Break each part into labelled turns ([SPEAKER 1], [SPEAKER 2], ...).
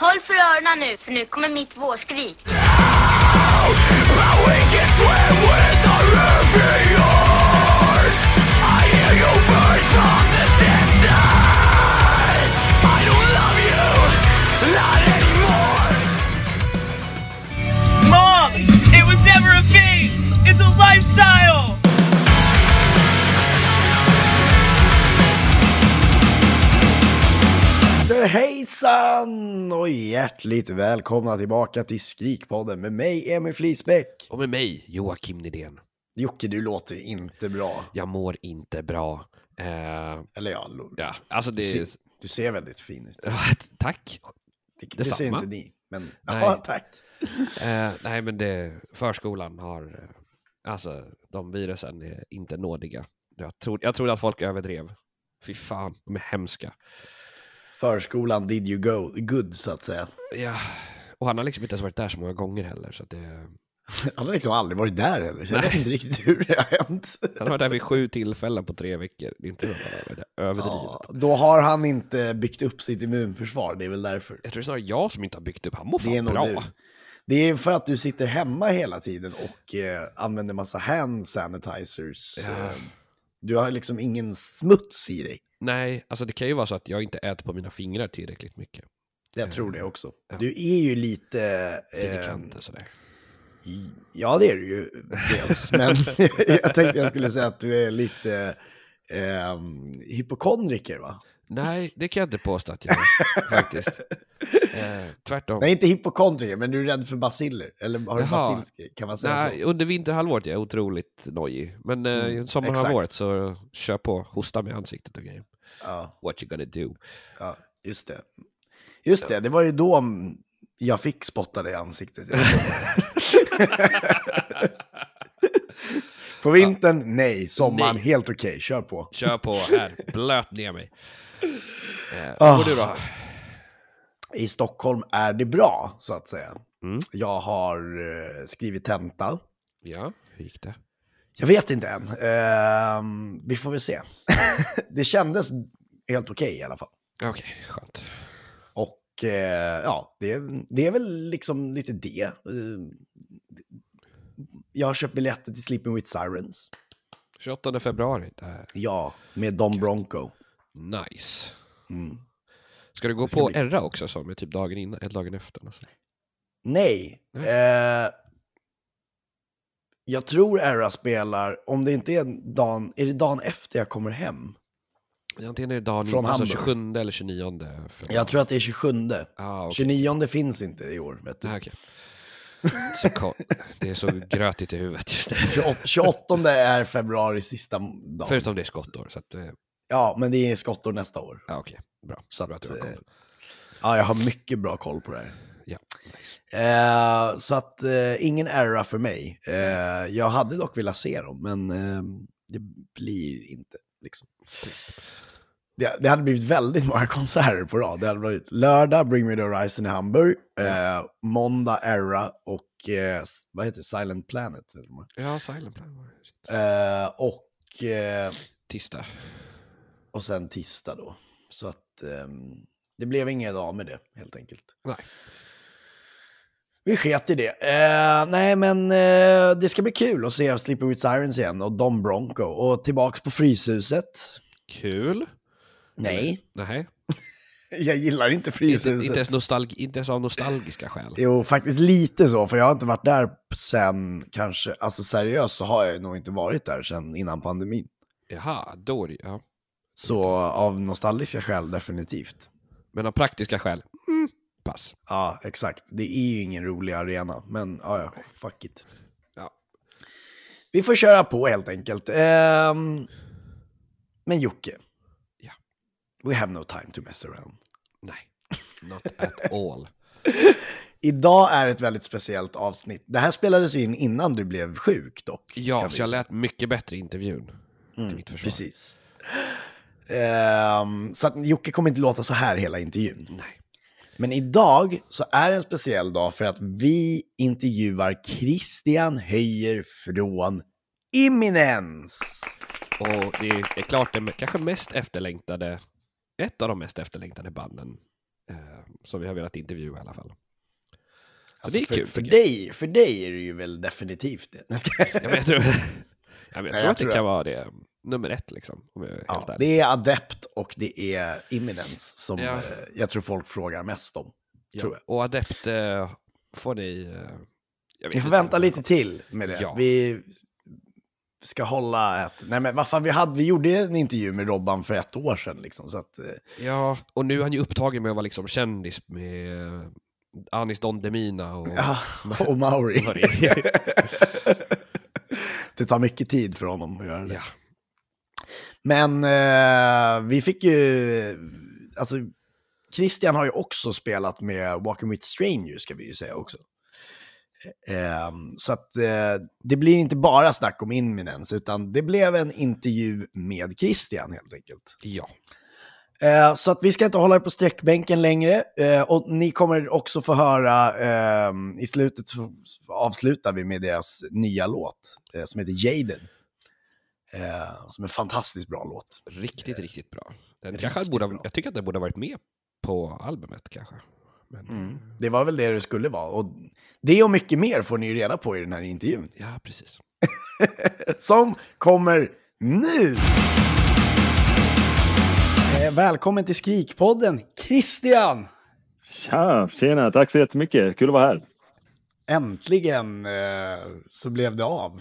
[SPEAKER 1] Håll för öronen nu, för nu kommer mitt vårskrik.
[SPEAKER 2] Moms! It was never a phase! It's a lifestyle!
[SPEAKER 3] Hejsan och hjärtligt välkomna tillbaka till Skrikpodden med mig Emil Flisbäck.
[SPEAKER 4] Och med mig, Joakim Nydén.
[SPEAKER 3] Jocke, du låter inte bra.
[SPEAKER 4] Jag mår inte bra. Eh,
[SPEAKER 3] Eller ja,
[SPEAKER 4] ja, alltså
[SPEAKER 3] du,
[SPEAKER 4] det...
[SPEAKER 3] ser, du ser väldigt fin ut.
[SPEAKER 4] Tack.
[SPEAKER 3] Det, det
[SPEAKER 4] Detsamma.
[SPEAKER 3] ser inte ni, men
[SPEAKER 4] Nej.
[SPEAKER 3] ja, tack.
[SPEAKER 4] Eh, nej, men det, förskolan har... eh, Alltså, de virusen är inte nådiga. Jag, tror, jag trodde att folk överdrev. Fy fan, de är hemska.
[SPEAKER 3] Förskolan did you go good, så att säga.
[SPEAKER 4] Ja, och han har liksom inte ens varit där så många gånger heller. Så att det,
[SPEAKER 3] Han har liksom aldrig varit där heller, så jag vet inte riktigt hur det har hänt.
[SPEAKER 4] han har varit där vid sju tillfällen på tre veckor. Det är inte överdrivet.
[SPEAKER 3] Ja, då har han inte byggt upp sitt immunförsvar, det är väl därför.
[SPEAKER 4] Jag tror det är snarare jag som inte har byggt upp. Han mår
[SPEAKER 3] Det är
[SPEAKER 4] fan bra.
[SPEAKER 3] du. Det är för att du sitter hemma hela tiden och eh, använder massa hand sanitizers.
[SPEAKER 4] Ja.
[SPEAKER 3] Eh, du har liksom ingen smuts i dig.
[SPEAKER 4] Nej, alltså det kan ju vara så att jag inte äter på mina fingrar tillräckligt mycket.
[SPEAKER 3] Jag tror det också.
[SPEAKER 4] Ja.
[SPEAKER 3] Du är ju lite... Eh,
[SPEAKER 4] Fingerkanter sådär.
[SPEAKER 3] ja, det är du ju dels. men jag tänkte jag skulle säga att du är lite eh, hypokondriker, va?
[SPEAKER 4] Nej, det kan jag inte påstå att jag är faktiskt. Eh, tvärtom.
[SPEAKER 3] Nej, inte hypokondriker, men du är rädd för basiller. Eller har du basilsk? Kan man säga
[SPEAKER 4] Nej,
[SPEAKER 3] så?
[SPEAKER 4] under vinterhalvåret är jag otroligt nojig. Men eh,
[SPEAKER 3] Mm,
[SPEAKER 4] sommarhalvåret så kör på, hosta med ansiktet och grejer.
[SPEAKER 3] Ja,
[SPEAKER 4] What you gonna do?
[SPEAKER 3] ja, just det. Just det, det var ju då jag fick spotta dig i ansiktet. På vintern, nej. Sommaren,
[SPEAKER 4] Nej.
[SPEAKER 3] helt okej. Kör på.
[SPEAKER 4] Kör på här, blöt ner mig. Eh,
[SPEAKER 3] Ah.
[SPEAKER 4] Och du då?
[SPEAKER 3] I Stockholm är det bra, så att säga.
[SPEAKER 4] Mm.
[SPEAKER 3] Jag har eh, skrivit tenta.
[SPEAKER 4] Ja, hur gick det?
[SPEAKER 3] Jag vet inte än. Ehm, vi får väl se. det kändes helt okej i alla fall.
[SPEAKER 4] Okej, skönt.
[SPEAKER 3] Och eh, ja, det, det är väl liksom lite det. Jag har köpt biljetter till Sleeping with Sirens.
[SPEAKER 4] 28 februari. Där.
[SPEAKER 3] Ja, med Don Bronco.
[SPEAKER 4] Nice.
[SPEAKER 3] Mm.
[SPEAKER 4] Ska du gå
[SPEAKER 3] ska
[SPEAKER 4] på
[SPEAKER 3] bli-
[SPEAKER 4] Erra också som är typ dagen innan, eller dagen efter? Alltså.
[SPEAKER 3] Nej.
[SPEAKER 4] Nej.
[SPEAKER 3] Eh, jag tror Era spelar, om det inte är dagen, är det dagen efter jag kommer hem?
[SPEAKER 4] Antingen är det dagen
[SPEAKER 3] Från
[SPEAKER 4] innan, alltså
[SPEAKER 3] Hamburg.
[SPEAKER 4] 27 eller 29. För...
[SPEAKER 3] Jag tror att det är 27.
[SPEAKER 4] ah, okej.
[SPEAKER 3] 29 finns inte i år, vet du.
[SPEAKER 4] Ah, okej. Så det är så grötigt i huvudet just nu.
[SPEAKER 3] 28, 28 är februari sista dagen.
[SPEAKER 4] Förutom det är skottår. Så att, eh,
[SPEAKER 3] Ja, men det är skottår nästa år.
[SPEAKER 4] ja, okej. Bra.
[SPEAKER 3] Så
[SPEAKER 4] Bra
[SPEAKER 3] att,
[SPEAKER 4] har koll.
[SPEAKER 3] eh, Ja, jag har mycket bra koll på det här.
[SPEAKER 4] Ja, nice.
[SPEAKER 3] Eh, så att eh, ingen era för mig. Eh, jag hade dock velat se dem, men eh, det blir inte. Liksom. Det, det hade blivit väldigt många konserter på rad. Det hade varit lördag, Bring Me The Horizon i Hamburg, eh, måndag, Era och eh, vad heter det? Silent Planet.
[SPEAKER 4] Ja, Silent Plan var det. Shit.
[SPEAKER 3] Eh, och, eh,
[SPEAKER 4] Tisdag.
[SPEAKER 3] och sen tisdag då. Så att ehm, det blev inga dag med det, helt enkelt.
[SPEAKER 4] Nej.
[SPEAKER 3] Vi sket i det. Eh, nej, men eh, det ska bli kul att se Sleeping with Sirens igen och Dom Bronco. Och tillbaks på Fryshuset.
[SPEAKER 4] Kul.
[SPEAKER 3] Nej,
[SPEAKER 4] Nej.
[SPEAKER 3] jag gillar inte
[SPEAKER 4] Inte,
[SPEAKER 3] Fryshuset.
[SPEAKER 4] inte, ens nostalg, inte ens av nostalgiska skäl.
[SPEAKER 3] Jo, faktiskt lite så, för jag har inte varit där sen kanske, alltså seriöst så har jag nog inte varit där sen innan pandemin.
[SPEAKER 4] Jaha, då är det, ja.
[SPEAKER 3] Så av nostalgiska skäl definitivt.
[SPEAKER 4] Men av praktiska skäl, mm, pass.
[SPEAKER 3] Ja, exakt. Det är ju ingen rolig arena, men ja, ja, fuck it.
[SPEAKER 4] Ja.
[SPEAKER 3] Vi får köra på helt enkelt. Ehm, men Jocke. We have no time to mess around.
[SPEAKER 4] Nej, not at all.
[SPEAKER 3] Idag är ett väldigt speciellt avsnitt. Det här spelades in innan du blev sjuk dock.
[SPEAKER 4] Ja, så jag lät mycket bättre i intervjun. till mitt försvar.
[SPEAKER 3] Precis. Ehm, så att Jocke kommer inte låta så här hela intervjun.
[SPEAKER 4] Nej.
[SPEAKER 3] Men idag så är det en speciell dag för att vi intervjuar Christian Höjer från Imminens.
[SPEAKER 4] Och det är klart det kanske mest efterlängtade, ett av de mest efterlängtade banden Eh, som vi har velat intervjua i alla fall.
[SPEAKER 3] Alltså,
[SPEAKER 4] det är
[SPEAKER 3] för,
[SPEAKER 4] kul,
[SPEAKER 3] för,
[SPEAKER 4] jag.
[SPEAKER 3] dig, för dig är det ju väl definitivt det. Nej, ska-
[SPEAKER 4] Ja, men jag tror, ja, men jag
[SPEAKER 3] Nej,
[SPEAKER 4] tror
[SPEAKER 3] jag
[SPEAKER 4] att det
[SPEAKER 3] tror
[SPEAKER 4] kan
[SPEAKER 3] att-
[SPEAKER 4] vara det nummer ett, liksom, om jag är
[SPEAKER 3] Ja,
[SPEAKER 4] helt ärlig.
[SPEAKER 3] det är adept och det är imminence som
[SPEAKER 4] Ja.
[SPEAKER 3] eh, jag tror folk frågar mest om.
[SPEAKER 4] Ja,
[SPEAKER 3] tror jag.
[SPEAKER 4] Och adept eh, får ni... Eh, jag
[SPEAKER 3] Vi får vänta lite till med det.
[SPEAKER 4] Ja.
[SPEAKER 3] Vi ska hålla ett... Nej men vad fan, vi, hade, vi gjorde en intervju med Robban för ett år sedan liksom. Så att, eh,
[SPEAKER 4] Ja, och nu är han ju upptagen med att vara liksom kändis med Anis Don Demina och...
[SPEAKER 3] ja, och Mauri.
[SPEAKER 4] Mauri.
[SPEAKER 3] det tar mycket tid för honom att göra det.
[SPEAKER 4] Ja.
[SPEAKER 3] Men eh, vi fick ju... Alltså, Christian har ju också spelat med Walking with Strangers, ska vi ju säga också. Eh, så att eh, det blir inte bara snack om Imminence, utan det blev en intervju med Christian helt enkelt.
[SPEAKER 4] ja.
[SPEAKER 3] Eh, så att vi ska inte hålla er på sträckbänken längre. Och ni kommer också få höra, eh, i slutet så avslutar vi med deras nya låt som heter Jaded. Som är en fantastiskt bra låt.
[SPEAKER 4] Riktigt, riktigt bra. Den
[SPEAKER 3] Riktigt
[SPEAKER 4] kanske borde,
[SPEAKER 3] bra.
[SPEAKER 4] Jag tycker att den borde ha varit med på albumet kanske. Men,
[SPEAKER 3] Mm. Det var väl det det skulle vara. Och det och mycket mer får ni ju reda på i den här intervjun.
[SPEAKER 4] Ja, precis.
[SPEAKER 3] Som kommer nu! Eh, välkommen till Skrikpodden, Christian!
[SPEAKER 5] Tja, tjena, tack så jättemycket. Kul att vara här.
[SPEAKER 3] Äntligen eh, så blev det av.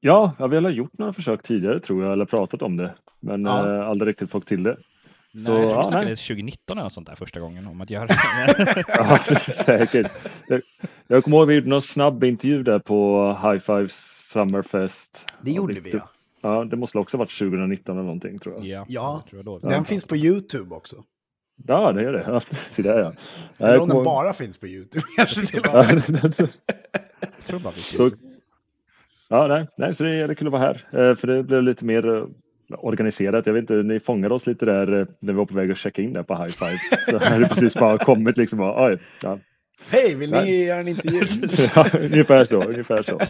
[SPEAKER 5] Ja, ja, vi har gjort några försök tidigare tror jag, eller pratat om det, men
[SPEAKER 3] Ja.
[SPEAKER 5] eh, aldrig riktigt fått till det.
[SPEAKER 6] Nej,
[SPEAKER 5] Så,
[SPEAKER 6] jag tror
[SPEAKER 5] ja,
[SPEAKER 6] vi snackade
[SPEAKER 5] nej.
[SPEAKER 6] 2019 eller sånt där första gången om att göra det.
[SPEAKER 5] Ja, säkert. Jag, jag kommer ihåg att vi gjorde någon snabb intervju där på High Five Summerfest.
[SPEAKER 3] Det
[SPEAKER 5] Ja,
[SPEAKER 3] gjorde
[SPEAKER 5] det-
[SPEAKER 3] vi ja.
[SPEAKER 5] Ja, det måste också ha varit 2019 eller någonting tror jag.
[SPEAKER 6] ja,
[SPEAKER 3] Ja.
[SPEAKER 6] jag tror jag då.
[SPEAKER 3] Den finns på YouTube också.
[SPEAKER 5] Ja, det gör det. Ja, se där ja.
[SPEAKER 3] Eller om den bara finns på YouTube.
[SPEAKER 5] Ja.
[SPEAKER 6] Jag tror bara vi
[SPEAKER 5] Så, ja, nej, nej, så det är kul att vara här. Eh, För det blev lite mer eh, organiserat. Jag vet inte, ni fångade oss lite där eh, när vi var på väg att checka in där på High Five. Så är det precis bara kommit liksom. och, Oj, ja.
[SPEAKER 3] Hej, vill ni
[SPEAKER 5] Nej.
[SPEAKER 3] göra en intervju?
[SPEAKER 5] ja, ungefär så, ungefär så.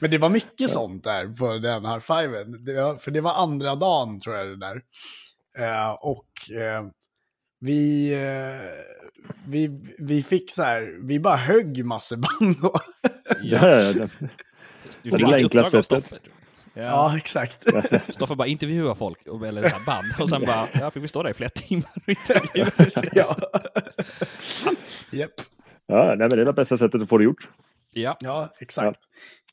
[SPEAKER 3] Men det var mycket sånt där på den här fiven. Det var, för det var andra dagen tror jag det där. Eh, och eh, vi, eh, vi, vi fick så här, vi bara högg massor band då.
[SPEAKER 5] Ja, ja, ja, det-
[SPEAKER 6] Du
[SPEAKER 5] det
[SPEAKER 6] fick uppdrag av
[SPEAKER 5] sättet.
[SPEAKER 6] Stoffe.
[SPEAKER 3] ja, exakt.
[SPEAKER 6] Stoffe bara intervjua folk, och- eller här band, och sen bara, ja, fick vi stå där i flera timmar och intervjua.
[SPEAKER 3] ja. Japp.
[SPEAKER 5] ja, nej, men det är det bästa sättet att få det gjort.
[SPEAKER 6] Ja,
[SPEAKER 3] Ja, exakt.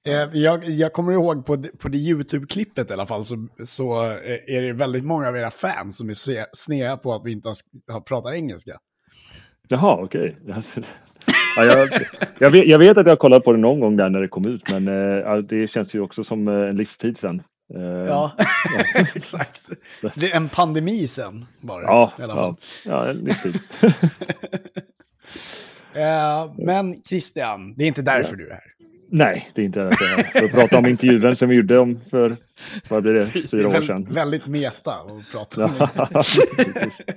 [SPEAKER 3] Eh, Jag, jag kommer ihåg på det, på det YouTube-klippet i alla fall så, så eh, är det väldigt många av era fans som är snea på att vi inte har, pratat engelska.
[SPEAKER 5] Jaha, okej. Ja, jag, jag, vet, jag vet att jag har kollat på det någon gång där när det kom ut, men ja, det känns ju också som eh, en livstid sen. Eh,
[SPEAKER 3] Ja, exakt. Det är en pandemi sen bara.
[SPEAKER 5] ja,
[SPEAKER 3] i alla fall.
[SPEAKER 5] ja, ja, en livstid.
[SPEAKER 3] Men Christian, det är inte därför du är här.
[SPEAKER 5] Nej, det är inte det. För att prata om intervjun som vi gjorde om för, vad blir det, fyra år sedan.
[SPEAKER 3] Väldigt meta att prata om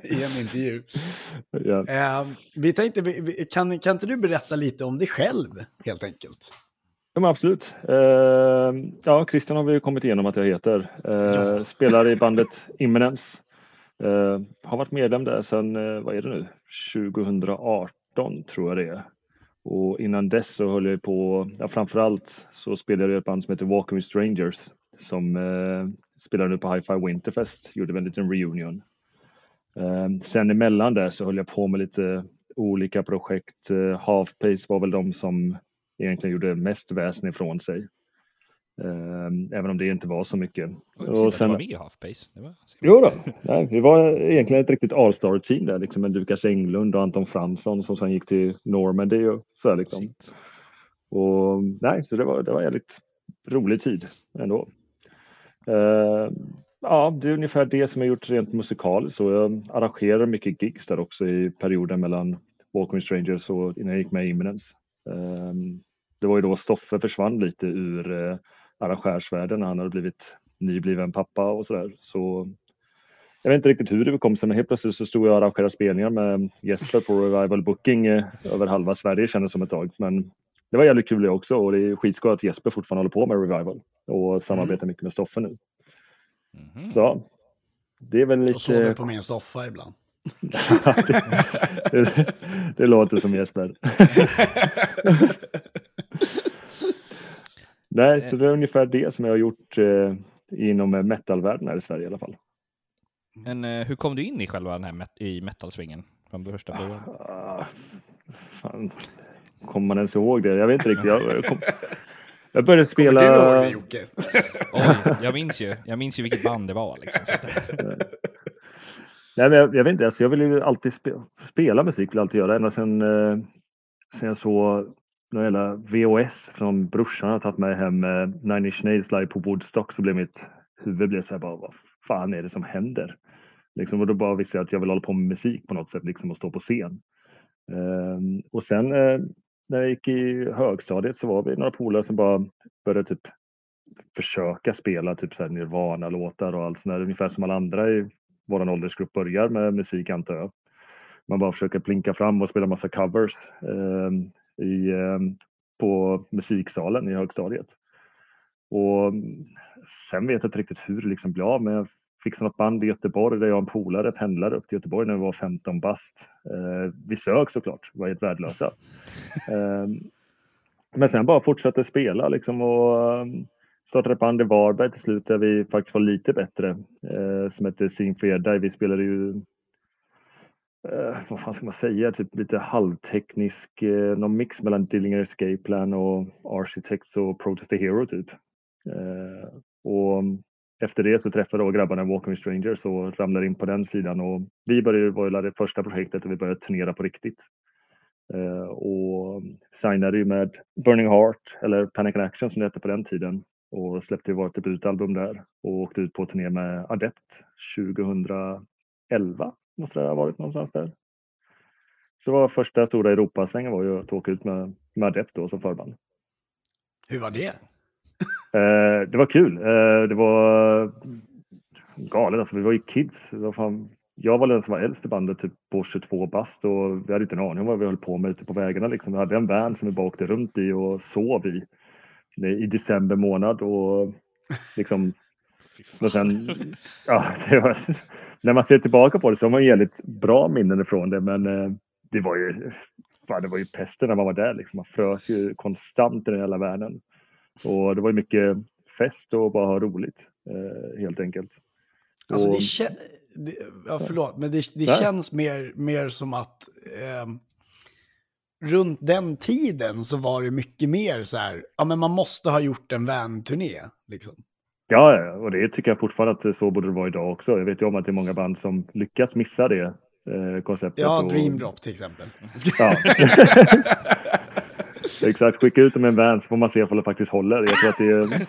[SPEAKER 3] i en intervju.
[SPEAKER 5] ja.
[SPEAKER 3] Eh, vi tänkte, kan, kan inte du berätta lite om dig själv helt enkelt?
[SPEAKER 5] Ja, men absolut. Eh, ja, Christian har vi ju kommit igenom att jag heter. Eh,
[SPEAKER 3] Ja.
[SPEAKER 5] Spelar i bandet Imminence. Eh, har varit medlem där sedan, eh, vad är det nu, 2018 tror jag det är. Och innan dess så höll jag på, ja, framförallt så spelade jag i ett band som heter Walking with Strangers som eh, spelade på Hi-Fi Winterfest, gjorde en liten reunion. Eh, sen emellan där så höll jag på med lite olika projekt. Eh, Half-Pace var väl de som egentligen gjorde mest väsen ifrån sig. Eh, även om det inte var så mycket.
[SPEAKER 6] och
[SPEAKER 5] Och
[SPEAKER 6] sen... var med i Halfpace. Det var...
[SPEAKER 5] Jo då, nej, vi var egentligen ett riktigt All-star-team där, liksom med Lukas Englund och Anton Fransson som sen gick till Normandy och så här liksom.
[SPEAKER 6] Shit.
[SPEAKER 5] Och nej, så det var, det var en jävligt rolig tid ändå. Eh, ja, det är ungefär det som jag gjort rent musikaliskt. Så jag arrangerar mycket gigs där också i perioden mellan Walking with Strangers och innan jag gick med i Imminence. Eh, det var ju då Stoffe försvann lite ur uh, arrangörsvärlden när han hade blivit nybliven pappa och sådär. Så jag vet inte riktigt hur det kom sig, men helt plötsligt så stod jag och arrangerade spelningar med Jesper på Revival Booking eh, över halva Sverige kändes som ett tag. Men det var jävligt kul det också och det är skitskoj att Jesper fortfarande håller på med Revival och samarbetar mycket med Stoffe nu.
[SPEAKER 6] Mhm.
[SPEAKER 5] Så det är väl
[SPEAKER 3] Och sover
[SPEAKER 5] lite,
[SPEAKER 3] på min soffa ibland.
[SPEAKER 5] det, det, det låter som Jesper. Nej, så det är ungefär det som jag har gjort eh, inom metalvärlden här i Sverige i alla fall.
[SPEAKER 6] Men eh, hur kom du in i själva den här met- i metalsvingen? Från första början?
[SPEAKER 5] Ah, fan. Kommer man ens ihåg det? Jag vet inte riktigt. Jag, jag, kom, jag började spela...
[SPEAKER 3] Kommer du ihåg det Jocke?
[SPEAKER 6] Oj, jag minns ju. Jag minns ju vilket band det var. Liksom.
[SPEAKER 5] Nej, men jag, jag vet inte, alltså jag vill ju alltid spe, spela musik, vill alltid göra. Ända sedan, eh, sen jag såg någon jävla VHS från brorsan har tagit mig hem eh, Nine Inch Nails live på Woodstock så blev mitt huvud blev så här bara, vad fan är det som händer? Liksom, och då bara visste jag att jag vill hålla på med musik på något sätt, liksom och stå på scen. Ehm, och sen eh, när jag gick i högstadiet så var vi några polare som bara började typ försöka spela typ så här Nirvana-låtar och allt sånt där, ungefär som alla andra i vår åldersgrupp börjar med musik antar jag. Man bara försöker plinka fram och spela massa covers eh, i, eh, på musiksalen i högstadiet. Och sen vet jag inte riktigt hur det liksom blev av men jag fixade något band i Göteborg där jag och en polare pendlade upp till Göteborg när vi var 15 bast. Eh, vi sög såklart, var helt värdelösa. Eh, men sen bara fortsatte spela liksom och eh, startade ett band i Varberg till slut där vi faktiskt var lite bättre. Eh, som hette Sing for Jedi. Vi spelade ju eh, vad fan ska man säga, typ lite halvteknisk, eh, någon mix mellan Dillinger Escape Plan och Architects och Protest the Hero typ. Eh, och efter det så träffade jag grabbarna i Walking with Strangers och ramlade in på den sidan och vi började var det första projektet och vi började turnera på riktigt. Eh, och signade ju med Burning Heart eller Panic and Action som det hette på den tiden och släppte vårt debutalbum där och åkte ut på turné med Adept 2011 måste det ha varit någonstans där. Så var första stora Europasvängen var ju att åka ut med, med Adept då som förband.
[SPEAKER 3] Hur var det?
[SPEAKER 5] Eh, det var kul. Eh, det var galet alltså. Vi var ju kids. Var fan, jag var den som var äldst i bandet, typ på 22 bast och vi hade inte en aning om vad vi höll på med ute på vägarna. Liksom. Vi hade en van som vi bara åkte runt i och sov i i december månad och liksom men sen, ja, det var, när man ser tillbaka på det så har man jävligt bra minnen ifrån det men eh, det var ju fan, det var ju pesten när man var där liksom. Man frös ju konstant i den hela världen. Och det var ju mycket fest och bara ha roligt eh, helt enkelt.
[SPEAKER 3] Alltså det, kä- det ja, förlåt, men det, det känns mer, mer som att ehm, runt den tiden så var det mycket mer så här, ja men man måste ha gjort en van-turné. Liksom.
[SPEAKER 5] Ja, och det tycker jag fortfarande att så borde det vara idag också. Jag vet ju om att det är många band som lyckas missa det eh, konceptet.
[SPEAKER 3] Ja,
[SPEAKER 5] och-
[SPEAKER 3] Dream Drop till exempel.
[SPEAKER 5] Ja. Exakt, skicka ut dem i en van så får man se om det faktiskt håller. Jag tror att det är...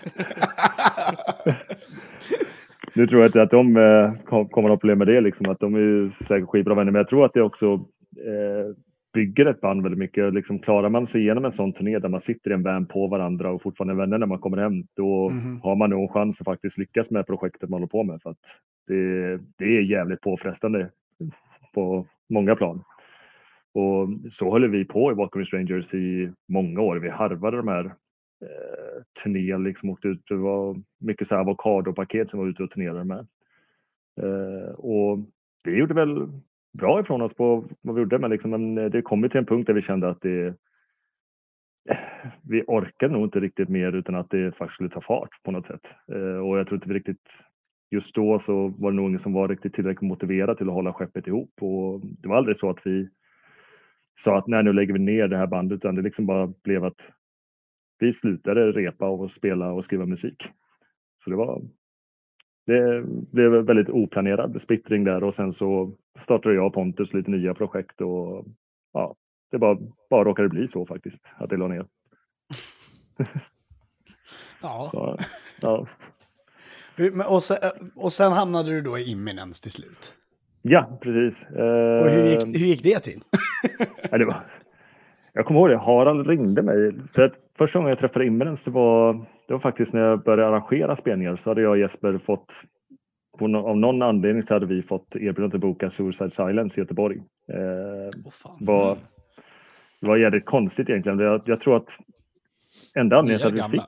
[SPEAKER 5] Nu tror jag inte att de eh, kom- kommer att ha problem med det, liksom, att de är säkert skitbra vänner, men jag tror att det också eh, bygger ett band väldigt mycket. Liksom, klarar man sig igenom en sån turné där man sitter i en van på varandra och fortfarande är vänner när man kommer hem, då
[SPEAKER 3] Mhm.
[SPEAKER 5] har man nog en chans att faktiskt lyckas med projektet man håller på med. För att det, det är jävligt påfrestande på många plan. Och så håller vi på i with Strangers i många år. Vi harvade de här eh, turnéerna, liksom åkte ut. Det var mycket så här avokadopaket som var ute och turnerade med. Eh, och vi gjorde väl bra ifrån oss på vad vi gjorde, men, liksom, men eh, det kom till en punkt där vi kände att det vi orkade nog inte riktigt mer utan att det faktiskt skulle ta fart på något sätt. Eh, och jag tror inte vi riktigt just då så var det nog ingen som var riktigt tillräckligt motiverad till att hålla skeppet ihop. Och det var aldrig så att vi sa att nej, nu lägger vi ner det här bandet, utan det liksom bara blev att vi slutade repa och spela och skriva musik. Så det var det blev väldigt oplanerad splittring där och sen så startade jag och Pontus lite nya projekt och ja, det bara, bara råkade bli så faktiskt att det la ner.
[SPEAKER 3] Ja.
[SPEAKER 5] Så, ja.
[SPEAKER 3] Och sen, och sen hamnade du då i Imminence till slut.
[SPEAKER 5] ja, precis.
[SPEAKER 3] Och hur
[SPEAKER 5] Eh,
[SPEAKER 3] gick, hur gick det till?
[SPEAKER 5] Ja, det var, jag kommer ihåg det, Harald ringde mig. Så att första gången jag träffade Imminence det var, det var faktiskt när jag började arrangera spelningar så hade jag och Jesper fått, på av någon anledning så hade vi fått erbjudandet att boka Suicide Silence i Göteborg. Eh,
[SPEAKER 3] fan.
[SPEAKER 5] var, det var jävligt konstigt egentligen. Jag, jag tror att enda anledningen till att vi fick,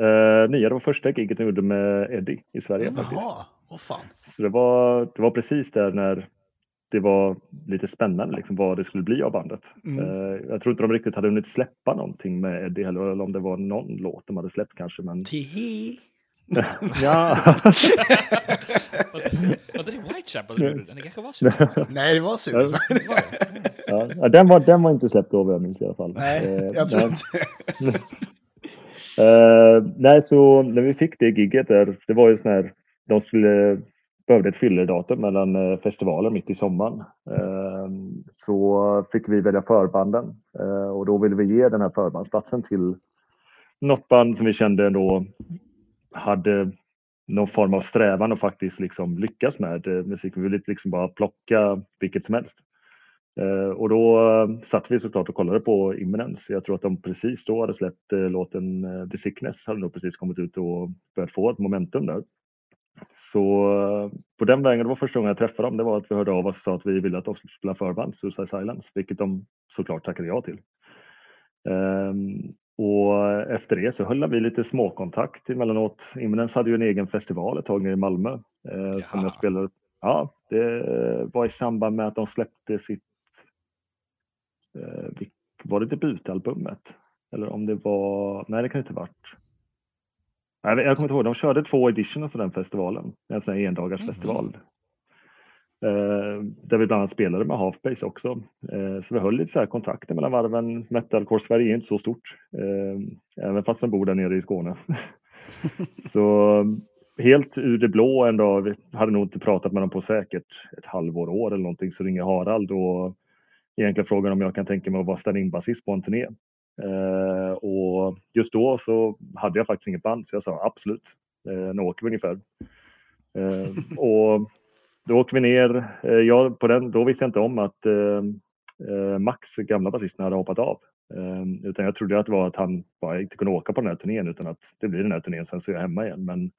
[SPEAKER 5] eh, nya, det var första giget jag gjorde med Eddie i Sverige faktiskt.
[SPEAKER 3] Jaha, åh fan.
[SPEAKER 5] Så det var, det var precis där när det var lite spännande liksom, vad det skulle bli av bandet.
[SPEAKER 3] Mm.
[SPEAKER 5] Eh, jag tror inte de riktigt hade hunnit släppa någonting med Eddie heller, eller om det var någon låt de hade släppt kanske. Men
[SPEAKER 3] Tihi.
[SPEAKER 5] Ja,
[SPEAKER 6] Var det Whitechapel gjorde den? Det kanske var så.
[SPEAKER 3] Nej, det var Suicide.
[SPEAKER 6] Var det?
[SPEAKER 5] ja, den, var, den var inte släppt då vad jag minns i alla fall.
[SPEAKER 3] Nej,
[SPEAKER 5] Eh,
[SPEAKER 3] jag tror inte
[SPEAKER 5] Eh, nej, så när vi fick det gigget där, det var ju sån här, de skulle, behövde ett fyllerdatum mellan eh, festivaler mitt i sommaren. Så fick vi välja förbanden och då ville vi ge den här förbandsplatsen till något band som vi kände ändå hade någon form av strävan att faktiskt liksom lyckas med musik. Vi ville inte liksom bara plocka vilket som helst. Eh, och då eh, satt vi såklart och kollade på Imminence. Jag tror att de precis då hade släppt eh, låten The Sickness, hade nog precis kommit ut och börjat få ett momentum där. Så på den vägen, det var första gången jag träffade dem, det var att vi hörde av oss och sa att vi ville att de skulle spela förband, Suicide Silence, vilket de såklart tackade ja till. Ehm, och efter det så höll vi lite småkontakt emellanåt. Imminence hade ju en egen festival ett tag nere i Malmö eh, som jag spelade. Ja, det var i samband med att de släppte sitt eh, var det debutalbumet? Eller om det var, nej det kan inte ha varit. Jag kommer inte ihåg, de körde två editions av den festivalen, en sån här endagarsfestival. Eh, där vi bland annat spelade med Halfbase också. Eh, så vi höll lite så här kontakter mellan varven. Metalcore Sverige är inte så stort, eh, även fast man bor där nere i Skåne. så helt ur det blå en dag, vi hade nog inte pratat med dem på säkert ett halvår, år eller någonting, så ringer Harald och egentligen frågar om jag kan tänka mig att vara stand-in-basist på en turné. Eh, och just då så hade jag faktiskt inget band så jag sa absolut, eh, nu åker vi ungefär. Eh, och då åker vi ner. Eh, jag, på den, då visste jag inte om att eh, eh, Max, gamla basisten, hade hoppat av. Eh, utan jag trodde att det var att han bara inte kunde åka på den här turnén utan att det blir den här turnén sen så är jag hemma igen. Men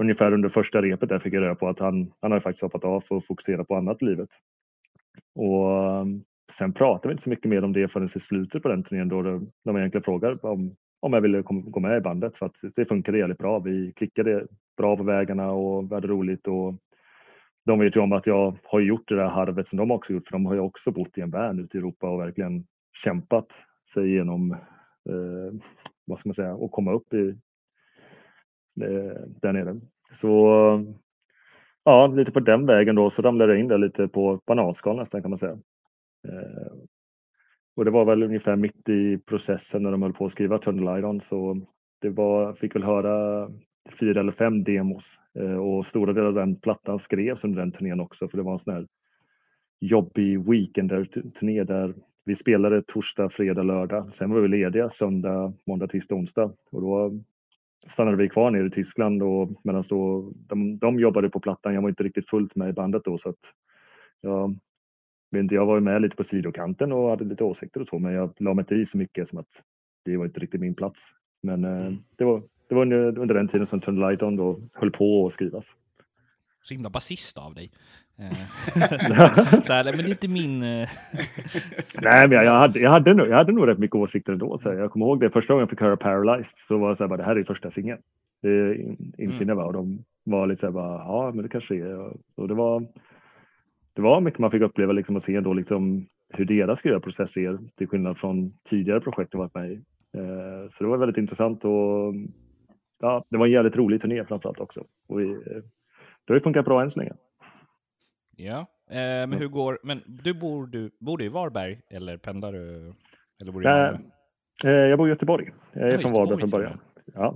[SPEAKER 5] ungefär under första repet där fick jag reda på att han, han hade faktiskt hoppat av för att fokusera på annat i livet. Och eh, sen pratade vi inte så mycket mer om det förrän i slutet på den turnén då de, de egentligen frågade om, om jag ville kom, gå med i bandet för att det funkade jävligt bra. Vi klickade bra på vägarna och vi hade roligt och de vet ju om att jag har gjort det där harvet som de också gjort för de har ju också bott i en van ute i Europa och verkligen kämpat sig igenom, eh, vad ska man säga, och komma upp i eh, där nere. Så ja, lite på den vägen då så ramlade jag in där lite på bananskal nästan kan man säga. Eh, och det var väl ungefär mitt i processen när de höll på att skriva Tunnel Iron så det var, fick väl höra fyra eller fem demos Eh, och stora delar av den plattan skrevs under den turnén också för det var en sån här jobbig weekend turné där vi spelade torsdag, fredag, lördag. Sen var vi lediga söndag, måndag, tisdag, onsdag och då stannade vi kvar nere i Tyskland och medan då de, de jobbade på plattan. Jag var inte riktigt fullt med i bandet då så att jag, jag var med lite på sidokanten och hade lite åsikter och så men jag la mig inte i så mycket som att det var inte riktigt min plats. Men eh, det var, det var under, under den tiden som Turn Light On då höll på att skrivas.
[SPEAKER 6] Så himla basist av dig. Eh, så här, men det är inte min... eh,
[SPEAKER 5] Nej, men jag, jag, hade, jag, hade nog, jag hade nog rätt mycket åsikter ändå. Så jag kommer ihåg det första gången jag fick höra Paralyzed så var det så här, bara, det här är första singeln. Det in- inser jag bara. Och de var lite så här, bara, ja men det kanske är. Och, och det var det var mycket man fick uppleva liksom och se då liksom hur deras skrivarprocess är till skillnad från tidigare projekt jag varit med i. Eh, så det var väldigt intressant och ja, det var en jävligt rolig turné framförallt också. Och vi, eh, det har ju funkat bra än så länge.
[SPEAKER 6] Ja, eh, men hur går... Men du bor, du, bor du i Varberg eller pendlar du? Eller bor du i Malmö?
[SPEAKER 5] Eh, Jag bor i Göteborg. Jag är
[SPEAKER 6] Ja,
[SPEAKER 5] från Varberg från början. Ja,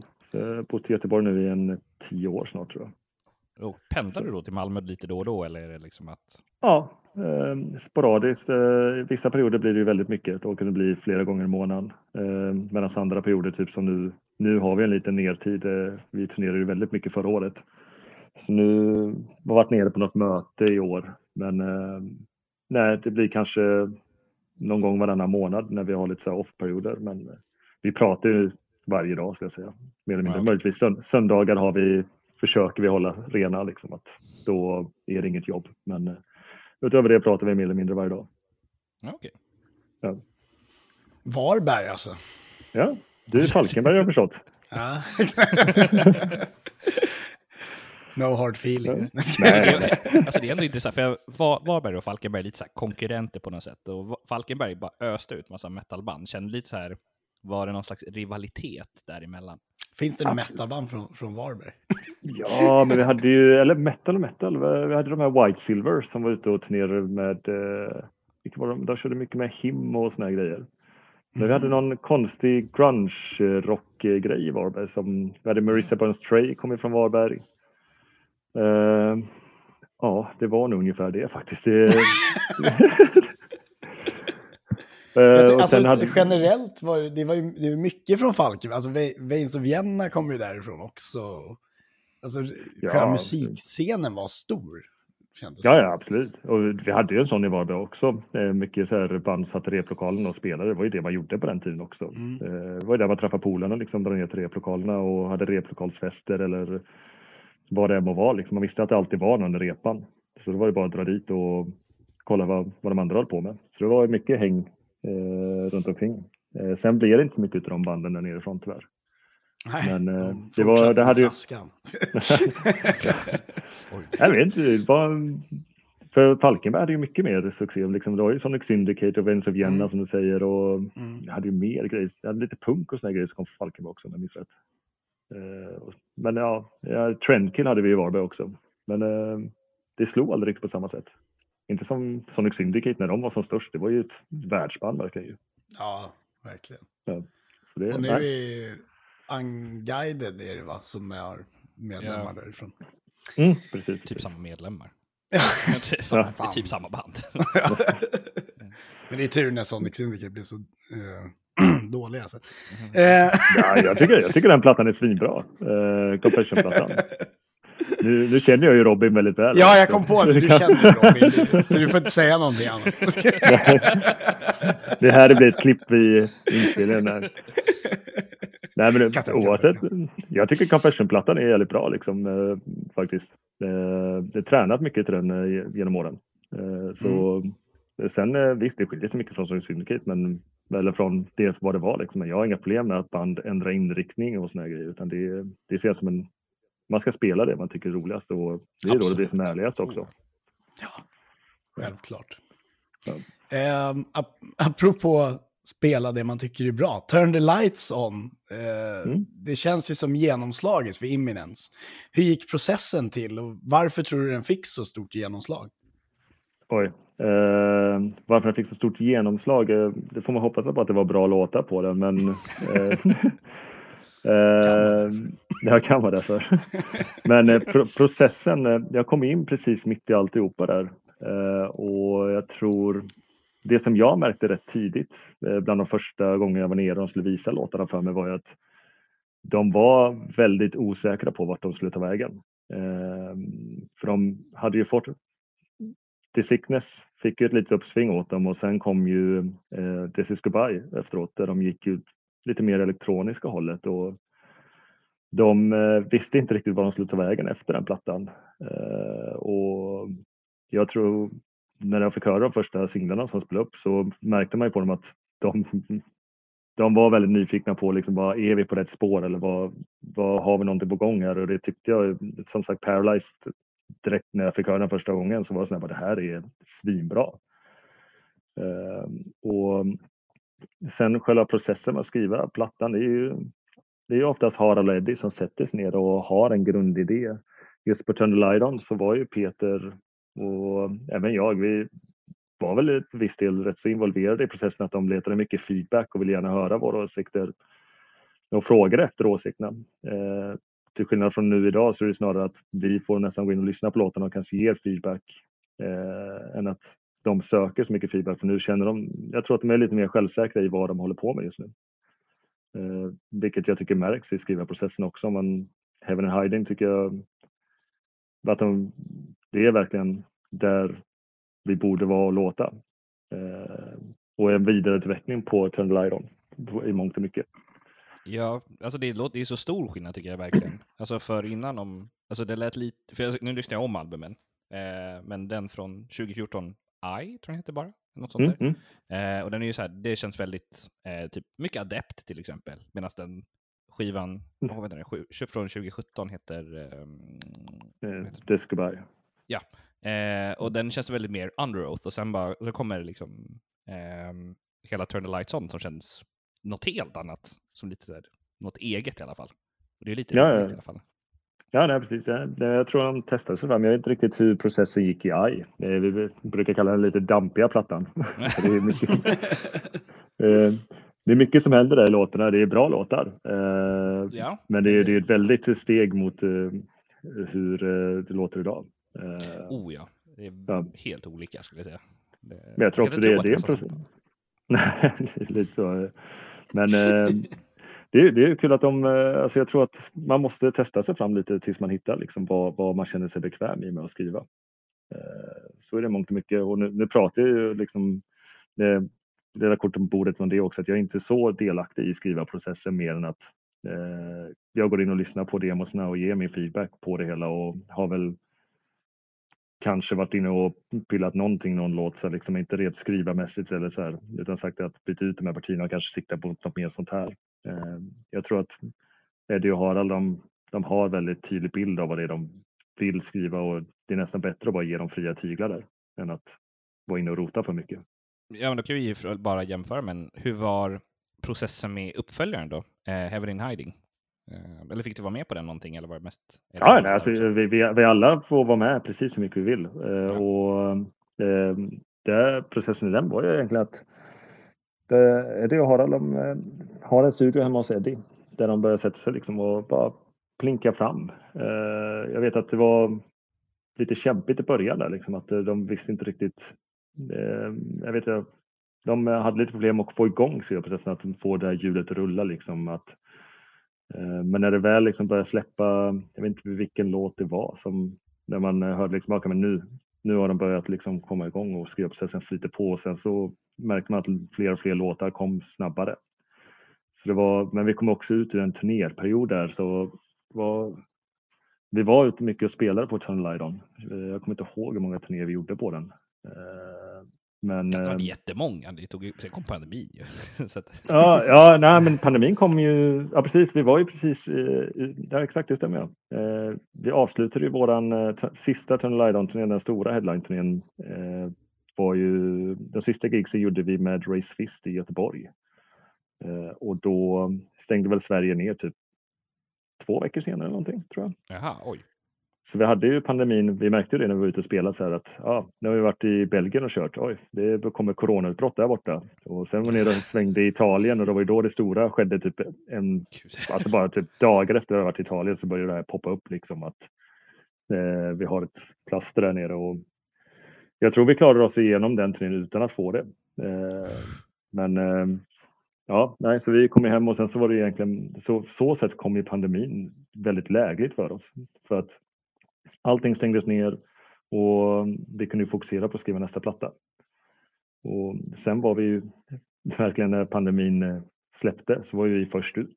[SPEAKER 5] bott i Göteborg nu i en tio år snart tror jag.
[SPEAKER 6] Och pendlar du då till Malmö lite då och då eller är det liksom att...
[SPEAKER 5] Ja, eh, sporadiskt. Eh, vissa perioder blir det ju väldigt mycket. Då kan det bli flera gånger i månaden. Eh, Medan andra perioder, typ som nu, nu har vi en liten nertid. Eh, vi turnerade ju väldigt mycket förra året. Så nu har jag varit nere på något möte i år. Men eh, nej, det blir kanske någon gång varannan månad när vi har lite så off-perioder. Men eh, vi pratar ju varje dag ska jag säga. Mer eller mindre.
[SPEAKER 6] Ja.
[SPEAKER 5] Möjligtvis sönd- söndagar har vi, försöker vi hålla rena liksom. Att då är det inget jobb. Men utöver det pratar vi mer eller mindre varje dag.
[SPEAKER 6] Ja, okej.
[SPEAKER 3] Varberg alltså.
[SPEAKER 5] Ja, du är Falkenberg har jag förstått.
[SPEAKER 3] Ja. No hard feelings.
[SPEAKER 5] Nej,
[SPEAKER 6] Alltså det är ändå intressant, för jag- Var- Varberg och Falkenberg är lite så här konkurrenter på något sätt. Och Falkenberg bara öste ut massa metalband. Kände lite så här, var det någon slags rivalitet däremellan?
[SPEAKER 3] Finns det något metalband från, från Varberg?
[SPEAKER 5] Ja, men vi hade ju, eller metal och metal, vi hade de här White Silver som var ute och turnerade med, eh, var de? de körde mycket med him och såna här grejer. Men vi hade någon konstig grunge-rock-grej i Varberg som, vi hade Marissa Burns Trey, kom från Varberg. Eh, ja, det var nog ungefär det faktiskt. Det, och
[SPEAKER 3] alltså,
[SPEAKER 5] hade-
[SPEAKER 3] Generellt var det, det var ju det var mycket från Falkenberg. Alltså, Ve- Veins of Vienna kom ju därifrån också. Alltså,
[SPEAKER 5] Ja.
[SPEAKER 3] själva musikscenen var stor. Kändes
[SPEAKER 5] Ja, ja, absolut. Och vi hade ju en sån i Varberg också. Eh, Mycket så här band satt i replokalen och spelade. Det var ju det man gjorde på den tiden också.
[SPEAKER 3] Mm.
[SPEAKER 5] Eh, Det var ju där man träffade polarna, liksom, dra ner till replokalerna och hade replokalsfester eller vad det än må vara. Liksom. Man visste att det alltid var någon i repan. Så det var ju bara att dra dit och kolla vad, vad de andra höll på med. Så det var ju mycket häng eh, runt omkring. Eh, sen blev det inte mycket av de banden där nerifrån tyvärr.
[SPEAKER 3] Nej,
[SPEAKER 5] Men, eh,
[SPEAKER 3] de
[SPEAKER 5] det var- det hade ju-. Jag vet inte, det var... För Falkenberg hade ju mycket mer succé. Liksom, det var ju Sonic Syndicate och Vens of Vienna som du säger. Och
[SPEAKER 3] Mm.
[SPEAKER 5] jag hade ju mer grejer. Jag hade lite punk och såna grejer som kom från Falkenberg också om jag minns rätt. Eh, men ja, ja, Trendkill hade vi i Varberg också. Men eh, det slog aldrig riktigt på samma sätt. Inte som Sonic Syndicate när de var som störst. Det var ju ett världsband verkligen. ju.
[SPEAKER 3] Ja, verkligen.
[SPEAKER 5] Så det,
[SPEAKER 3] Och nu
[SPEAKER 5] nej.
[SPEAKER 3] är Unguided är det va, som är medlemmar därifrån.
[SPEAKER 5] Mm, precis.
[SPEAKER 6] Typ samma medlemmar.
[SPEAKER 3] Ja.
[SPEAKER 6] Det är, samma,
[SPEAKER 5] Ja.
[SPEAKER 6] det är typ samma band.
[SPEAKER 3] Men det är tur när Sonic Syndicate blir så eh, dåliga. Alltså. Eh,
[SPEAKER 5] Ja, jag, tycker, jag tycker den plattan är svinbra. Uh, Confession-plattan. Nu, nu känner jag ju Robin väldigt väl.
[SPEAKER 3] ja, jag kom på det. Du känner Robin, så du får inte säga någonting annat.
[SPEAKER 5] Det här blir ett klipp i inspelningen. Nej. Men
[SPEAKER 3] Katten,
[SPEAKER 5] oavsett.
[SPEAKER 3] katten,
[SPEAKER 5] Jag tycker Confession-plattan är jävligt bra liksom, eh, faktiskt. Eh, det tränat mycket till den eh, genom åren. Eh, så sen eh, visst, det skiljer sig mycket från Syndicate, men eller från det vad det var liksom. Men jag har inga problem med att band ändrar inriktning och såna här grejer, utan det, det ser jag som en man ska spela det man tycker är roligast och det är då det blir som ärligast också.
[SPEAKER 3] Självklart.
[SPEAKER 5] Ja.
[SPEAKER 3] Eh, ap apropå spela det man tycker är bra. Turn the lights on. Eh,
[SPEAKER 5] Mm.
[SPEAKER 3] Det känns ju som genomslaget för Imminence. Hur gick processen till och varför tror du den fick så stort genomslag?
[SPEAKER 5] Oj. Eh, varför den fick så stort genomslag? Eh, det får man hoppas på att det var bra låtar på den, men... Eh, eh, det kan vara därför. men eh, pro processen, eh, jag kom in precis mitt i alltihopa där. Och jag tror det som jag märkte rätt tidigt, eh, bland de första gångerna jag var nere och de skulle visa låtarna för mig, var ju att de var väldigt osäkra på vart de skulle ta vägen. Ehm, för de hade ju fått The Sickness fick ju ett litet uppsving åt dem och sen kom ju eh, This is Goodbye efteråt där de gick ut lite mer elektroniska hållet och de eh, visste inte riktigt vad de skulle ta vägen efter den plattan. Och jag tror när jag fick höra de första singlarna som spelade upp så märkte man ju på dem att de, de var väldigt nyfikna på liksom, vad är vi på rätt spår eller vad, vad har vi någonting på gång här och det tyckte jag som sagt Paralyzed direkt när jag fick höra den första gången så var det så här, det här är svinbra. Uh, och sen själva processen med att skriva plattan, det är ju det är oftast Harald och Eddie som sätter sig ner och har en grundidé. Just på Turn the Light On så var ju Peter och även jag, vi var väl till viss del rätt så involverade i processen att de letade mycket feedback och ville gärna höra våra åsikter och frågade efter åsikterna. Eh, till skillnad från nu idag så är det snarare att vi får nästan gå in och lyssna på låtarna och kanske ger feedback eh, än att de söker så mycket feedback. För nu känner de, jag tror att de är lite mer självsäkra i vad de håller på med just nu. Eh, vilket jag tycker märks i skrivarprocessen också. Men Heaven and Hiding tycker jag att de, det är verkligen där vi borde vara och låta. Eh, och en vidareutveckling på Turn the Light On i mångt och mycket.
[SPEAKER 6] Ja, alltså det, låter, det är så stor skillnad tycker jag verkligen. Alltså för innan om, alltså det lät lite, för jag, nu lyssnar jag om albumen, eh, men den från 2014, I tror jag heter bara, något sånt
[SPEAKER 5] Mm,
[SPEAKER 6] där.
[SPEAKER 5] mm.
[SPEAKER 6] Eh, och den är ju så här, det känns väldigt, eh, typ mycket adept till exempel, medan den skivan vad heter den, Sju- från 2017 heter... ehm,
[SPEAKER 5] Eh, Discoberg.
[SPEAKER 6] Ja, eh, och den känns väldigt mer under oath och sen bara, så kommer liksom ehm, hela Turn the Lights On som känns något helt annat, som lite här, något eget i alla fall. Och det är lite
[SPEAKER 5] Ja,
[SPEAKER 6] roligt i alla fall.
[SPEAKER 5] Ja, nej, precis. Jag, tror de testade sig fram. Jag vet inte riktigt hur processen gick i AI. Eh, Vi brukar kalla den lite dampiga plattan. Det, är mycket, Eh, det är mycket som händer där i låtarna. Det är bra låtar. Eh,
[SPEAKER 6] Ja,
[SPEAKER 5] Men det är, det är ett väldigt steg mot eh, hur eh, det låter idag. Eh,
[SPEAKER 6] oh ja, det är
[SPEAKER 5] Ja.
[SPEAKER 6] helt olika skulle jag säga. Det,
[SPEAKER 5] Men jag tror också det,
[SPEAKER 6] tro
[SPEAKER 5] det är process. Nej, det lite så. eh. Men eh, det, är, det är kul att de, eh, alltså jag tror att man måste testa sig fram lite tills man hittar liksom vad, vad man känner sig bekväm i med att skriva. Eh, Så är det mångt och mycket och nu, nu pratar jag ju liksom det, det där kortet på bordet om det också, att jag är inte så delaktig i skrivarprocessen mer än att eh, jag går in och lyssnar på demosna och ger min feedback på det hela och har väl kanske varit inne och pillat någonting, någon låt, så liksom inte rent skrivarmässigt eller så här, utan sagt att byta ut de här partierna och kanske sikta på något mer sånt här. Eh, jag tror att Eddie och Harald, de, de har väldigt tydlig bild av vad det är de vill skriva och det är nästan bättre att bara ge dem fria tyglar där än att vara inne och rota för mycket.
[SPEAKER 6] Ja, men då kan vi ju bara jämföra, men hur var processen med uppföljaren då? Eh, Heaven in Hiding? Eh, eller fick du vara med på den någonting, eller var det mest? eller
[SPEAKER 5] Ja, nej, alltså, vi, vi, vi alla får vara med precis hur mycket vi vill. Eh, och, eh, det, processen i den var ju egentligen att det, Eddie och Harald de, har en studio hemma hos Eddie där de börjar sätta sig liksom och bara plinka fram. Jag vet att det var lite kämpigt i början där, liksom, att de visste inte riktigt. Jag vet att de hade lite problem att få igång skrivprocessen, att få det här hjulet att rulla. Liksom, att, Eh, men när det väl liksom började släppa, jag vet inte vilken låt det var, som när man eh, hörde liksom, ah, okay, men nu, nu har de börjat liksom komma igång och skrivprocessen flyter på och sen så märkte man att fler och fler låtar kom snabbare. Så det var, men vi kom också ut i en turnéperiod där så var, vi var ute mycket och spelade på Turn Lidon. Eh, jag kommer inte ihåg hur många turnéer vi gjorde på den. Men,
[SPEAKER 6] Det var
[SPEAKER 5] eh,
[SPEAKER 6] jättemånga, det tog sen kom pandemin ju. Att,
[SPEAKER 5] Ja, ja nej, men pandemin kom ju, ja precis, vi var ju precis, eh, ja exakt det stämmer ja. Eh, Vi avslutade ju våran eh, sista Turn Lidon-turnén, den stora headline-turnén, eh, var ju, den sista gigsen gjorde vi med Race Fist i Göteborg. Och då stängde väl Sverige ner typ två veckor senare eller någonting, tror jag.
[SPEAKER 6] jaha, oj.
[SPEAKER 5] Så vi hade ju pandemin, vi märkte det när vi var ute och spelade så här att ja, nu har vi varit i Belgien och kört, oj, det kommer coronautbrott där borta. Och sen var vi nere och svängde i Italien och det var ju då det stora skedde typ en, alltså bara typ dagar efter att jag varit i Italien så började det här poppa upp liksom att eh, vi har ett plaster där nere och jag tror vi klarade oss igenom den turnén utan att få det. Eh, men eh, ja, nej, så vi kom hem och sen så var det egentligen så, så sätt kom ju pandemin väldigt lägligt för oss. För att allting stängdes ner och vi kunde fokusera på att skriva nästa platta. Och sen var vi ju verkligen när pandemin eh, släppte så var vi först ut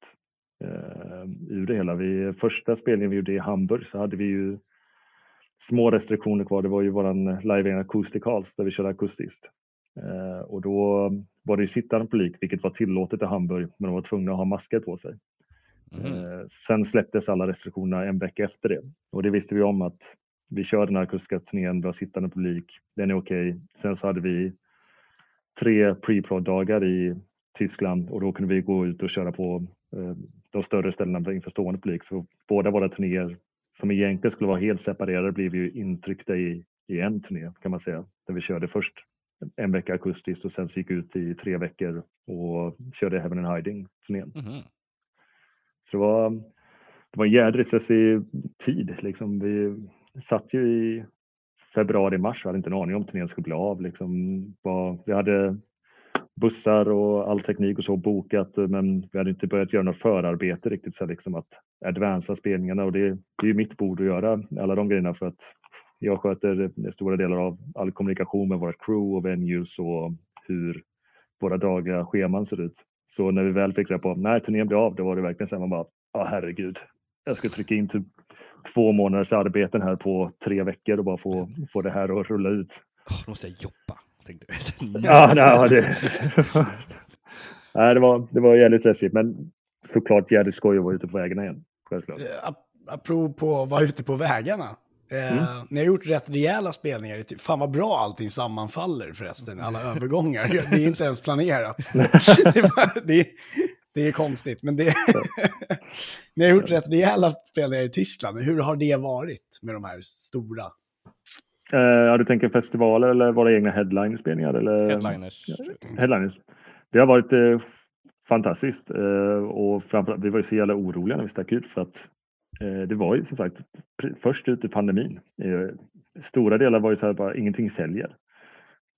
[SPEAKER 5] eh, ur det hela. Vi, första spelningen vi gjorde i Hamburg så hade vi ju små restriktioner kvar. Det var ju våran live Acoustic Halls där vi körde akustiskt. Eh, och då var det ju sittande publik, vilket var tillåtet i Hamburg, men de var tvungna att ha masker på sig.
[SPEAKER 6] Mhm.
[SPEAKER 5] Eh, Sen släpptes alla restriktionerna en vecka efter det och det visste vi om att vi kör den här akustiska turnén, vi har sittande publik, den är okej. Sen så hade vi tre pre-prod-dagar i Tyskland och då kunde vi gå ut och köra på eh, de större ställena inför stående publik. Så båda våra turnéer som egentligen skulle vara helt separerade blev ju intryckta i, i en turné kan man säga. Där vi körde först en vecka akustiskt och sen gick ut i tre veckor och körde Heaven and Hiding turnén.
[SPEAKER 6] Mhm.
[SPEAKER 5] Så det var, det var en jädrigt stressig tid. Liksom. Vi satt ju i februari, mars och hade inte en aning om turnén skulle bli av. Liksom. Var, vi hade bussar och all teknik och så bokat men vi hade inte börjat göra något förarbete riktigt så liksom att advansa spelningarna och det, det är ju mitt bord att göra alla de grejerna för att jag sköter stora delar av all kommunikation med våra crew och venues och hur våra dagliga scheman ser ut. Så när vi väl fick reda på nej turnén blir av, då var det verkligen så här man bara, ja herregud. Jag ska trycka in typ två månaders arbeten här på tre veckor och bara få, få det här att rulla ut.
[SPEAKER 6] Åh, då måste jag jobba. Tänkte jag.
[SPEAKER 5] Ja, nej, det, nej, det, var, det var jävligt stressigt. Men såklart jävligt skoj att vara ute på vägarna igen. Självklart.
[SPEAKER 3] Eh, ap- Apropå att vara ute på vägarna. Eh, Ni har gjort rätt rejäla spelningar. i ty- Fan vad bra allting sammanfaller förresten, alla övergångar. Det är inte ens planerat. det, är bara- det, är, det är konstigt, men det... Ni har gjort rätt rejäla spelningar i Tyskland. Hur har det varit med de här stora?
[SPEAKER 5] Eh, ja, du tänker festivaler eller våra egna headline-spelningar? Eller?
[SPEAKER 6] Headliners.
[SPEAKER 5] Headliners. Det har varit eh, fantastiskt eh, och framförallt vi var ju så jävla oroliga när vi stack ut för att det var ju som sagt först ut i pandemin. Eh, stora delar var ju så här bara ingenting säljer.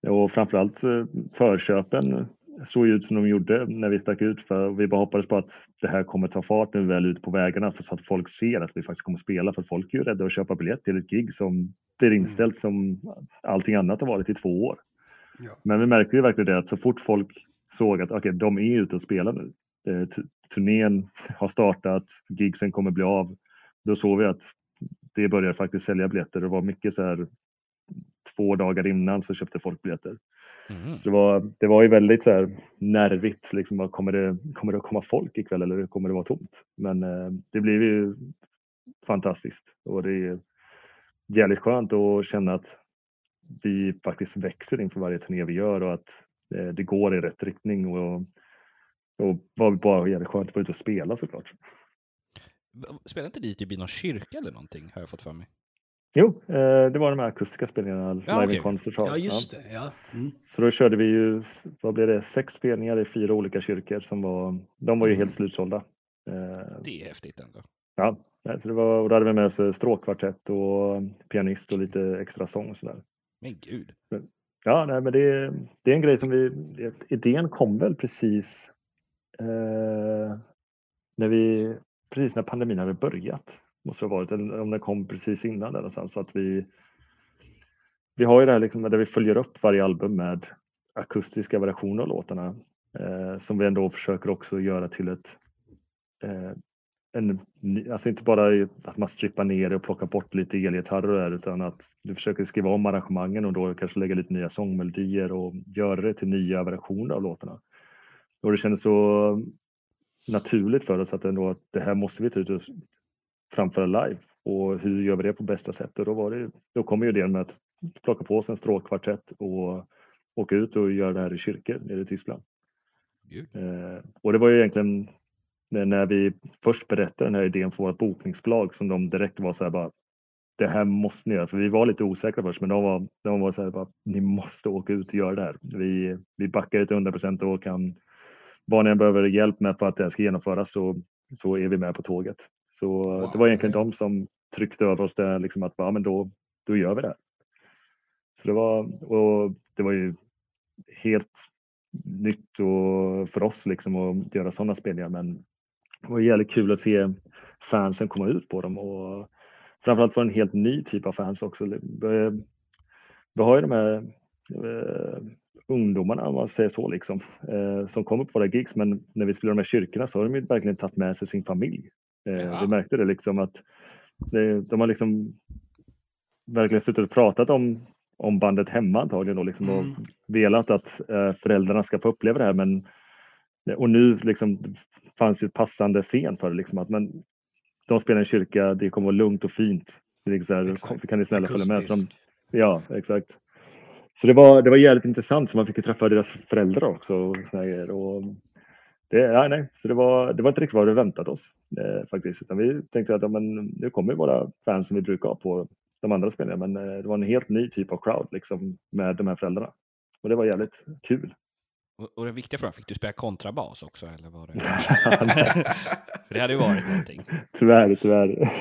[SPEAKER 5] Och framförallt eh, förköpen såg ut som de gjorde när vi stack ut för vi bara hoppades på att det här kommer ta fart vi väl ute på vägarna så att folk ser att vi faktiskt kommer spela för folk är ju rädda att köpa biljett till ett gig som blir inställt som allting annat har varit i två år.
[SPEAKER 3] Ja.
[SPEAKER 5] Men vi märkte ju verkligen det att så fort folk såg att okej, de är ute och spelar nu. Turnén har startat, gigsen kommer bli av. Då såg vi att det började faktiskt sälja biljetter. Det var mycket så här två dagar innan så köpte folk biljetter.
[SPEAKER 6] Mhm.
[SPEAKER 5] Så det var, det var ju väldigt så här nervigt. Liksom, kommer, det, kommer det att komma folk ikväll eller kommer det vara tomt? Men eh, det blev ju fantastiskt och det är jävligt skönt att känna att vi faktiskt växer inför varje turné vi gör och att eh, det går i rätt riktning. Och, och var bara jävligt skönt att vara ute och spela såklart.
[SPEAKER 6] Spelar inte dit i någon kyrka eller någonting, har jag fått för mig.
[SPEAKER 5] Jo, eh, det var de här akustiska spelningarna, Live
[SPEAKER 6] okej.
[SPEAKER 5] in Concert.
[SPEAKER 3] Ja, just det. Ja. Mm.
[SPEAKER 5] Så då körde vi ju, vad blev det, sex spelningar i fyra olika kyrkor som var, de var ju helt slutsålda. Eh,
[SPEAKER 6] Det är häftigt ändå.
[SPEAKER 5] Ja, så det var, och då hade vi med oss stråkkvartett och pianist och lite extra sång och sådär.
[SPEAKER 6] Men gud.
[SPEAKER 5] Ja, nej, men det, det är en grej som vi, idén kom väl precis eh, när vi, precis när pandemin hade börjat. Måste det ha varit, eller om den kom precis innan där någonstans. Alltså, så att vi, vi har ju det här liksom där vi följer upp varje album med akustiska variationer av låtarna. Eh, som vi ändå försöker också göra till ett eh, en, alltså inte bara att man strippar ner det och plockar bort lite elgitarrer utan att du försöker skriva om arrangemangen och då kanske lägga lite nya sångmelodier och göra det till nya versioner av låtarna. Och det kändes så naturligt för oss att, ändå, att det här måste vi ta ut och framföra live. Och hur gör vi det på bästa sätt? Och då, var det, då kom ju det med att plocka på sig en stråkkvartett och åka ut och göra det här i kyrkor nere i Tyskland. Eh, och det var ju egentligen när, vi först berättade den här idén för vårt bokningsbolag som de direkt var så här bara det här måste ni göra, för vi var lite osäkra först, men de var, de var så här bara, ni måste åka ut och göra det här. Vi, vi backar det till 100 procent och kan, vad ni behöver hjälp med för att det ska genomföras så, så är vi med på tåget. Så
[SPEAKER 6] Wow,
[SPEAKER 5] det var egentligen de som tryckte över oss där, liksom att ja, men då, då gör vi det här. Så det var, och det var ju helt nytt och för oss liksom att göra sådana spelningar. Men det var jävligt kul att se fansen komma ut på dem och framförallt för en helt ny typ av fans också. Vi, vi har ju de här eh, ungdomarna, om man säger så, liksom, eh, som kommer på våra gigs. Men när vi spelar de här kyrkorna så har de ju verkligen tagit med sig sin familj. Eh,
[SPEAKER 6] Ja.
[SPEAKER 5] Vi märkte det liksom att det, de har liksom verkligen slutat prata om, om bandet hemma antagligen då, liksom, och
[SPEAKER 3] Mm.
[SPEAKER 5] velat att eh, föräldrarna ska få uppleva det här. Men, och nu liksom, fanns det ett passande scen för det. Liksom, att, men, de spelar i en kyrka, det kommer vara lugnt och fint. Det är liksom så här, kan ni snälla följa med? Så de, ja, exakt. Så det var, det var jävligt intressant, så man fick ju träffa deras föräldrar också. Och såna och det, ja, nej, så det, var, det var inte riktigt vad vi väntat oss eh, faktiskt. Utan vi tänkte att ja, men, nu kommer ju våra fans som vi brukar ha på de andra spelningarna. Men eh, det var en helt ny typ av crowd liksom, med de här föräldrarna. Och det var jävligt kul.
[SPEAKER 6] Och, och den viktiga frågan, fick du spela kontrabas också eller var det? Det hade ju varit någonting.
[SPEAKER 5] tyvärr, tyvärr.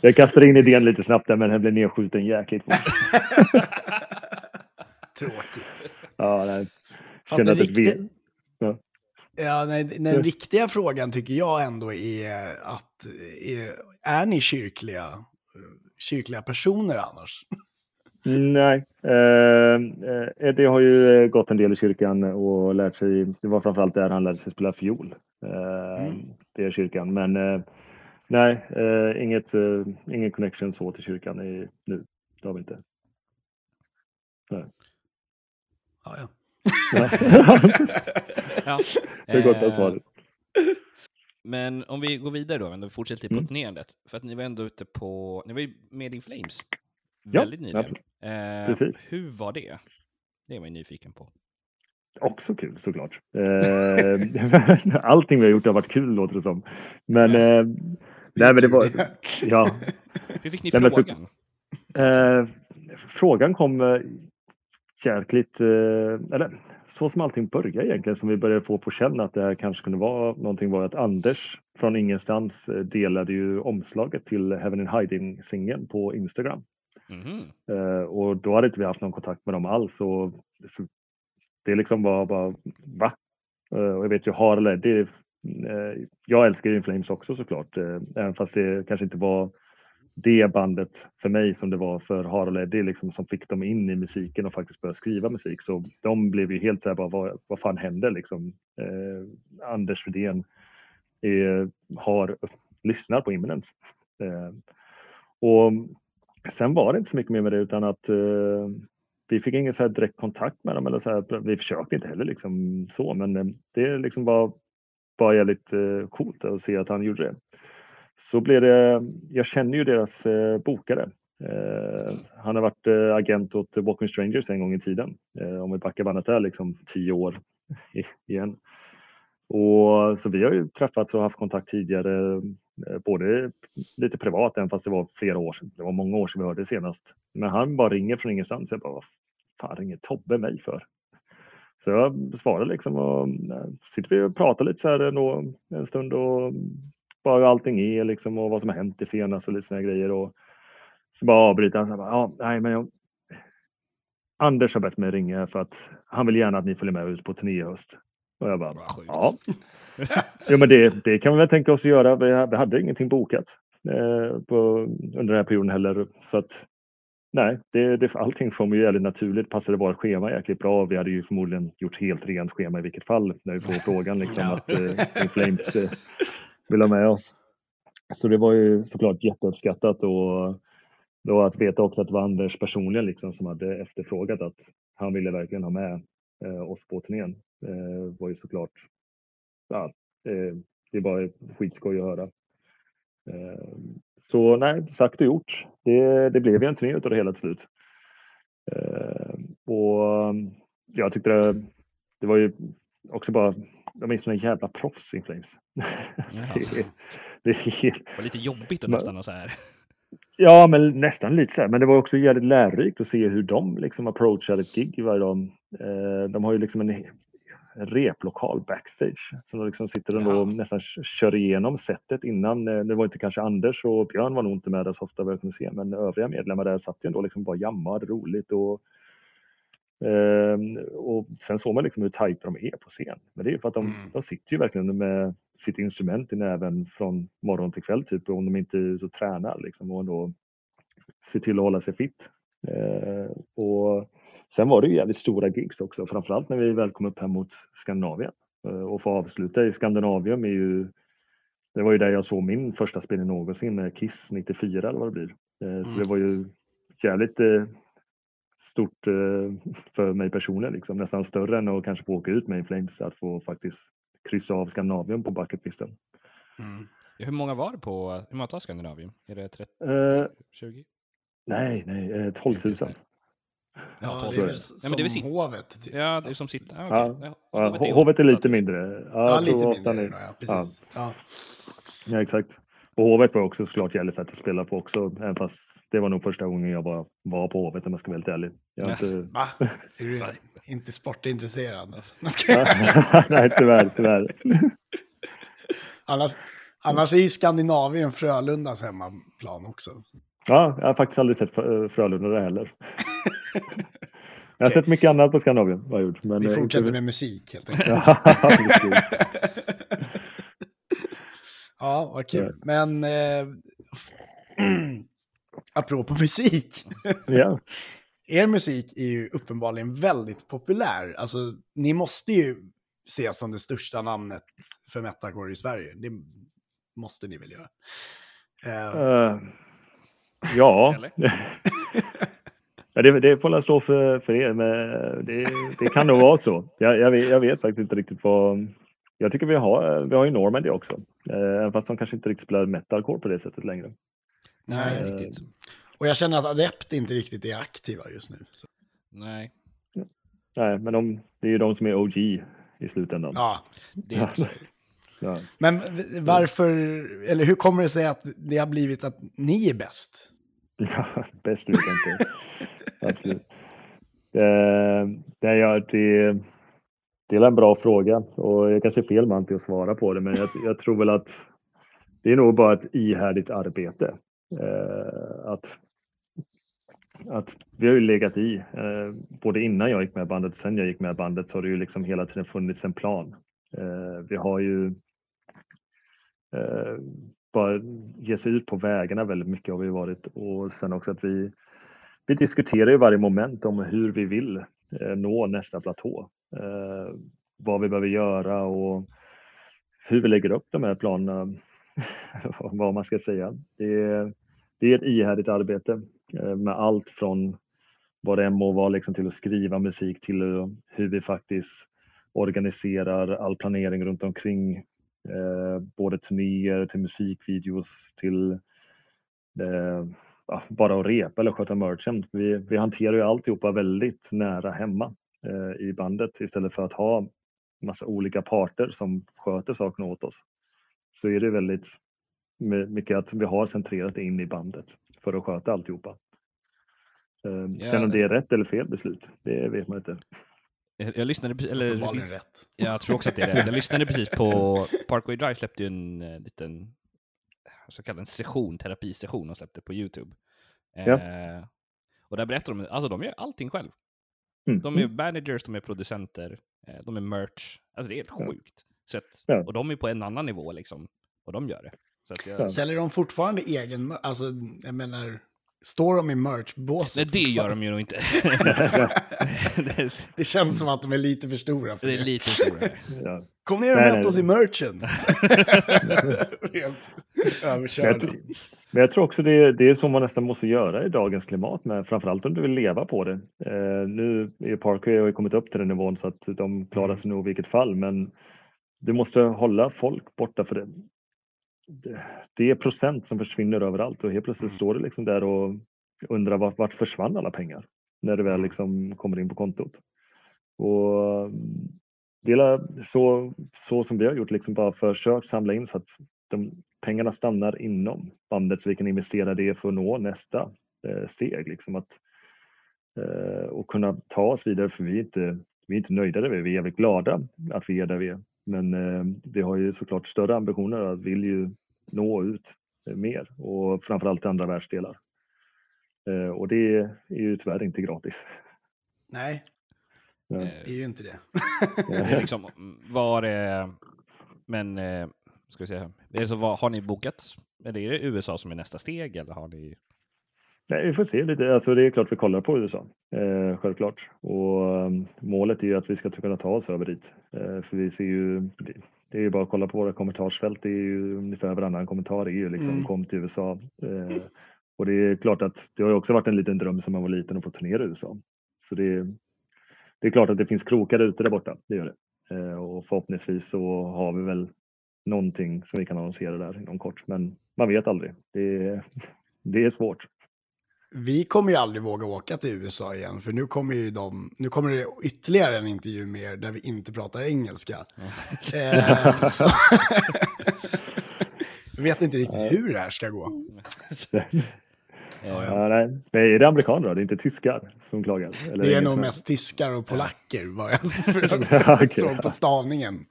[SPEAKER 5] Jag kastade in idén lite snabbt där men den blev nedskjuten jäkligt fort.
[SPEAKER 3] Tråkigt.
[SPEAKER 5] Ja, nej.
[SPEAKER 3] Fast den, riktiga,
[SPEAKER 5] ve- Ja.
[SPEAKER 3] ja, nej, den
[SPEAKER 5] Ja.
[SPEAKER 3] riktiga frågan tycker jag ändå är att är, är ni kyrkliga, kyrkliga personer annars?
[SPEAKER 5] Nej, eh, eh, Eddie har ju eh, gått en del i kyrkan och lärt sig, det var framförallt där han lärde sig spela fiol. Eh,
[SPEAKER 3] Mm.
[SPEAKER 5] Det är kyrkan, men eh, nej, eh, inget, eh, ingen connection så till kyrkan i, nu. Det har vi inte.
[SPEAKER 3] Ja, ja.
[SPEAKER 5] Ja.
[SPEAKER 6] Ja.
[SPEAKER 5] det är gott
[SPEAKER 6] eh,
[SPEAKER 5] att.
[SPEAKER 6] Men om vi går vidare då, ändå fortsätter till
[SPEAKER 5] Mm.
[SPEAKER 6] på turnerandet. För att ni var ändå ute på, ni var ju med i Flames.
[SPEAKER 5] Ja,
[SPEAKER 6] Väldigt nyligen. Eh,
[SPEAKER 5] Precis.
[SPEAKER 6] Hur var det? Det var jag nyfiken på.
[SPEAKER 5] Också kul såklart. Eh, Allting vi har gjort har varit kul låter det som. Men, eh, nej, men det var, ja,
[SPEAKER 6] Hur fick ni
[SPEAKER 5] Nej, men så-
[SPEAKER 6] frågan?
[SPEAKER 5] Eh, frågan kom eh, jäkligt, eh, eller så som allting började egentligen, som vi började få på känn att det här kanske kunde vara någonting var att Anders från ingenstans eh, delade ju omslaget till Heaven in Hiding-singeln på Instagram. Eh, och då hade inte vi haft någon kontakt med dem alls. Och det liksom var bara, va? Och jag vet ju Harald eh, jag älskar In Flames också såklart, även fast det kanske inte var det bandet för mig som det var för Harald Eddie liksom, som fick dem in i musiken och faktiskt började skriva musik. Så de blev ju helt så här bara, vad, vad fan händer liksom? Eh, Anders Rydén eh, har lyssnat på Imminence. Eh, och sen var det inte så mycket mer med det utan att eh, vi fick ingen så här direkt kontakt med dem eller så här, vi försökte inte heller liksom så men eh, det liksom var bara jävligt eh, coolt att se att han gjorde det. Så blev det, jag känner ju deras eh, bokare. Eh, han har varit eh, agent åt Walking Strangers en gång i tiden. Eh, om vi backar bandet där liksom tio år igen. Och, så vi har ju träffats och haft kontakt tidigare, eh, både lite privat, även fast det var flera år sedan. Det var många år sedan vi hörde senast. Men han bara ringer från ingenstans. Jag bara, vad fan ringer Tobbe mig för? Så jag svarar liksom och eh, sitter vi och pratar lite så här ändå en stund och bara hur allting är liksom och vad som har hänt det senaste och lite här grejer. Och så bara avbryter han. Så bara, ja, nej, men jag... Anders har bett mig ringa för att han vill gärna att ni följer med ut på turné i höst. Och jag bara, ja. Jo, men det, det kan vi väl tänka oss att göra. Vi, vi hade ingenting bokat eh, på, under den här perioden heller. Så att, nej, det, det, allting kom ju jävligt naturligt. Passade vårt schema jäkligt bra. Vi hade ju förmodligen gjort helt rent schema i vilket fall när vi får frågan liksom, att eh, Flames eh, vill ha med oss. Så det var ju såklart jätteuppskattat och då att veta också att det var Anders personligen liksom som hade efterfrågat att han ville verkligen ha med eh, oss på turnén Det var ju såklart, ja, eh, det är bara skitskoj att höra. Så nej, sagt och gjort. Det, det blev ju en turné utav det hela till slut. Och jag tyckte det, det var ju också bara, de är såna jävla proffs in Flames. det, är- det är
[SPEAKER 6] Det var lite jobbigt att
[SPEAKER 5] Men-
[SPEAKER 6] nästan och så här.
[SPEAKER 5] Ja, men nästan lite så här. Men det var också jävligt lärorikt att se hur de liksom approachar ett gig varje dag. Eh, de har ju liksom en replokal backstage. Så de liksom sitter och
[SPEAKER 6] Ja.
[SPEAKER 5] då nästan kör igenom setet innan. Eh, Det var inte kanske Anders och Björn var nog inte med där så ofta vad jag kunde se. Men övriga medlemmar där satt ju ändå liksom bara jammade roligt. Och, ehm, och sen såg man liksom hur tajta de är på scen. Men det är ju för att de,
[SPEAKER 3] Mm.
[SPEAKER 5] de sitter ju verkligen med sitt instrument i näven från morgon till kväll typ. Om de inte är och tränar liksom. Och då se till att hålla sig fit. Eh, och sen var det ju jävligt stora gigs också, framförallt när vi väl kom upp här mot Skandinavien. Eh, och få avsluta i Skandinavium är ju, det var ju där jag såg min första spelning någonsin med Kiss 94 eller vad det blir. Eh, så
[SPEAKER 3] Mm.
[SPEAKER 5] det var ju jävligt eh, stort eh, för mig personligen, liksom. nästan större än att kanske få åka ut med In Flames, att få faktiskt kryssa av Skandinavium på bucketlisten.
[SPEAKER 3] Mm.
[SPEAKER 6] Ja, hur många var det på, hur många tar Skandinavium? Är det 30,
[SPEAKER 5] Eh,
[SPEAKER 6] 20?
[SPEAKER 5] nej, nej, eh, 12 000.
[SPEAKER 6] Inte så här.
[SPEAKER 3] Ja, det är väl som
[SPEAKER 6] Nej, men det är väl sitt-
[SPEAKER 3] hovet. typ.
[SPEAKER 6] Ja, det är som sitter. Ah,
[SPEAKER 5] Ja.
[SPEAKER 6] okej.
[SPEAKER 5] Ja,
[SPEAKER 6] hovet är
[SPEAKER 5] hovet är
[SPEAKER 6] åtta,
[SPEAKER 5] lite
[SPEAKER 6] typ.
[SPEAKER 5] mindre.
[SPEAKER 3] Ja, lite mindre. Ja, precis. Ja.
[SPEAKER 5] Ja, exakt. Och Hovet var också såklart jävligt fett att spela på också, även fast det var nog första gången jag var, var på Hovet om jag ska vara helt ärlig. Jag har inte...
[SPEAKER 3] Va? Är du inte sportintresserad? Alltså?
[SPEAKER 5] Nej, tyvärr, tyvärr.
[SPEAKER 3] annars, annars är ju Skandinavien Frölundas hemmaplan också.
[SPEAKER 5] Ja, jag har faktiskt aldrig sett Frö- Frölunda där heller. Jag har sett mycket annat på Skandinavien. Har jag gjort, men
[SPEAKER 3] Vi
[SPEAKER 5] eh,
[SPEAKER 3] fortsätter
[SPEAKER 5] inte...
[SPEAKER 3] med musik helt enkelt.
[SPEAKER 5] Ja.
[SPEAKER 3] Ja, vad kul. Men eh, apropå musik.
[SPEAKER 5] ja.
[SPEAKER 3] Er musik är ju uppenbarligen väldigt populär. Alltså, ni måste ju ses som det största namnet för metalcore i Sverige. Det måste ni väl göra? Eh,
[SPEAKER 5] Eh, ja. Ja det, det får väl stå för, för er, men det, det kan nog vara så. Jag, jag, vet, jag vet faktiskt inte riktigt vad... jag tycker vi har, vi har ju Normandy också. Eh, Även fast de kanske inte riktigt spelar metalcore på det sättet längre.
[SPEAKER 6] Nej,
[SPEAKER 3] Nej.
[SPEAKER 6] riktigt.
[SPEAKER 3] Och jag känner att Adept inte riktigt är aktiva just nu. Så.
[SPEAKER 6] Nej,
[SPEAKER 5] Nej, men de, det är ju de som är OG i slutändan.
[SPEAKER 3] Ja,
[SPEAKER 6] det är också.
[SPEAKER 5] Ja.
[SPEAKER 3] men varför, eller hur kommer det sig att det har blivit att ni är bäst?
[SPEAKER 5] Ja, bäst vet jag inte. Absolut. Eh, det, ja, det, det är en bra fråga och jag kanske är fel man till att svara på det, men jag, jag tror väl att det är nog bara ett ihärdigt arbete. Eh, att, att vi har ju legat i, eh, både innan jag gick med i bandet och sen jag gick med i bandet så har det ju liksom hela tiden funnits en plan. Eh, vi har ju bara ge sig ut på vägarna väldigt mycket har vi varit och sen också att vi, vi diskuterar ju varje moment om hur vi vill nå nästa platå. Eh, vad vi behöver göra och hur vi lägger upp de här planerna. vad man ska säga. Det är, det är ett ihärdigt arbete eh, med allt från vad det än må vara liksom till att skriva musik till hur vi faktiskt organiserar all planering runt omkring eh, både turnéer till musikvideos till eh, bara att repa eller sköta merchen. Vi, vi hanterar ju alltihopa väldigt nära hemma eh, i bandet istället för att ha massa olika parter som sköter sakerna åt oss. Så är det väldigt mycket att vi har centrerat in i bandet för att sköta alltihopa. Eh,
[SPEAKER 6] Ja,
[SPEAKER 5] sen om det är rätt eller fel beslut, det vet man inte.
[SPEAKER 6] Jag, jag lyssnade precis, eller
[SPEAKER 3] rätt.
[SPEAKER 6] jag tror också att det är rätt. Jag lyssnade precis på Parkway Drive släppte ju en eh, liten så kallad en session, terapisession och släppte på Youtube.
[SPEAKER 5] Ja.
[SPEAKER 6] Eh, och där berättar de, alltså de gör allting själv.
[SPEAKER 5] Mm.
[SPEAKER 6] De är managers, de är producenter, eh, de är merch. Alltså det är helt sjukt. Så att,
[SPEAKER 5] Ja.
[SPEAKER 6] Och de är på en annan nivå liksom. Och de gör det. Så att jag,
[SPEAKER 5] Ja.
[SPEAKER 3] Säljer de fortfarande egen, alltså jag menar, står de i merchbåset?
[SPEAKER 6] Nej, det gör de ju nog inte. det, är,
[SPEAKER 3] känns som att de är lite för stora för
[SPEAKER 6] det är
[SPEAKER 3] det.
[SPEAKER 6] lite storare.
[SPEAKER 5] Ja.
[SPEAKER 3] Kom ner och
[SPEAKER 5] Nej,
[SPEAKER 3] möt oss i merchen. Helt
[SPEAKER 5] Men jag, men tror också det, det är så man nästan måste göra i dagens klimat, med, framförallt om du vill leva på det. Eh, nu är Parkway har kommit upp till den nivån så att de klarar sig nog i vilket fall, men du måste hålla folk borta för det. Det, är procent som försvinner överallt och helt plötsligt står du liksom där och undrar vart, vart försvann alla pengar när du väl liksom kommer in på kontot. Och det är så, så som vi har gjort, liksom bara försökt samla in så att de, pengarna stannar inom bandet så vi kan investera det för att nå nästa eh, steg. Liksom att, eh, och kunna ta oss vidare för vi är inte, vi är inte nöjda där vi är. Vi är jävligt glada att vi är där vi är. Men eh, vi har ju såklart större ambitioner och vill ju nå ut eh, mer och framförallt i andra världsdelar. Eh, och det är ju tyvärr inte gratis.
[SPEAKER 3] Nej,
[SPEAKER 5] Ja.
[SPEAKER 3] det är ju inte det.
[SPEAKER 6] Det liksom, var det... Men, ska vi se här. Är det så, vad, har ni bokat? Eller är det USA som är nästa steg? Eller har ni...
[SPEAKER 5] Nej, vi får se lite. Alltså, det är klart vi kollar på USA, eh, självklart. Och um, målet är ju att vi ska kunna ta oss över dit. Eh, för vi ser ju, det, det är ju bara att kolla på våra kommentarsfält. Det är ju ungefär varannan kommentar är ju liksom
[SPEAKER 3] Mm.
[SPEAKER 5] kom till USA. Eh, och det är klart att det har ju också varit en liten dröm som man var liten att få turnera i USA. Så det, det är klart att det finns krokar ute där borta, det gör det. Eh, och förhoppningsvis så har vi väl någonting som vi kan annonsera där inom kort. Men man vet aldrig. Det, det är svårt.
[SPEAKER 3] Vi kommer ju aldrig våga åka till USA igen, för nu kommer ju de, nu kommer det ytterligare en intervju med er där vi inte pratar engelska. Eh, så... Jag vet inte riktigt hur det här ska gå.
[SPEAKER 6] Eh,
[SPEAKER 5] Ja, nej. nej, är det amerikaner då? Det är inte tyskar som klagar? Eller
[SPEAKER 3] Det är
[SPEAKER 5] inget
[SPEAKER 3] nog mest tyskar och polacker, vad jag
[SPEAKER 5] Ja,
[SPEAKER 3] såg på stavningen.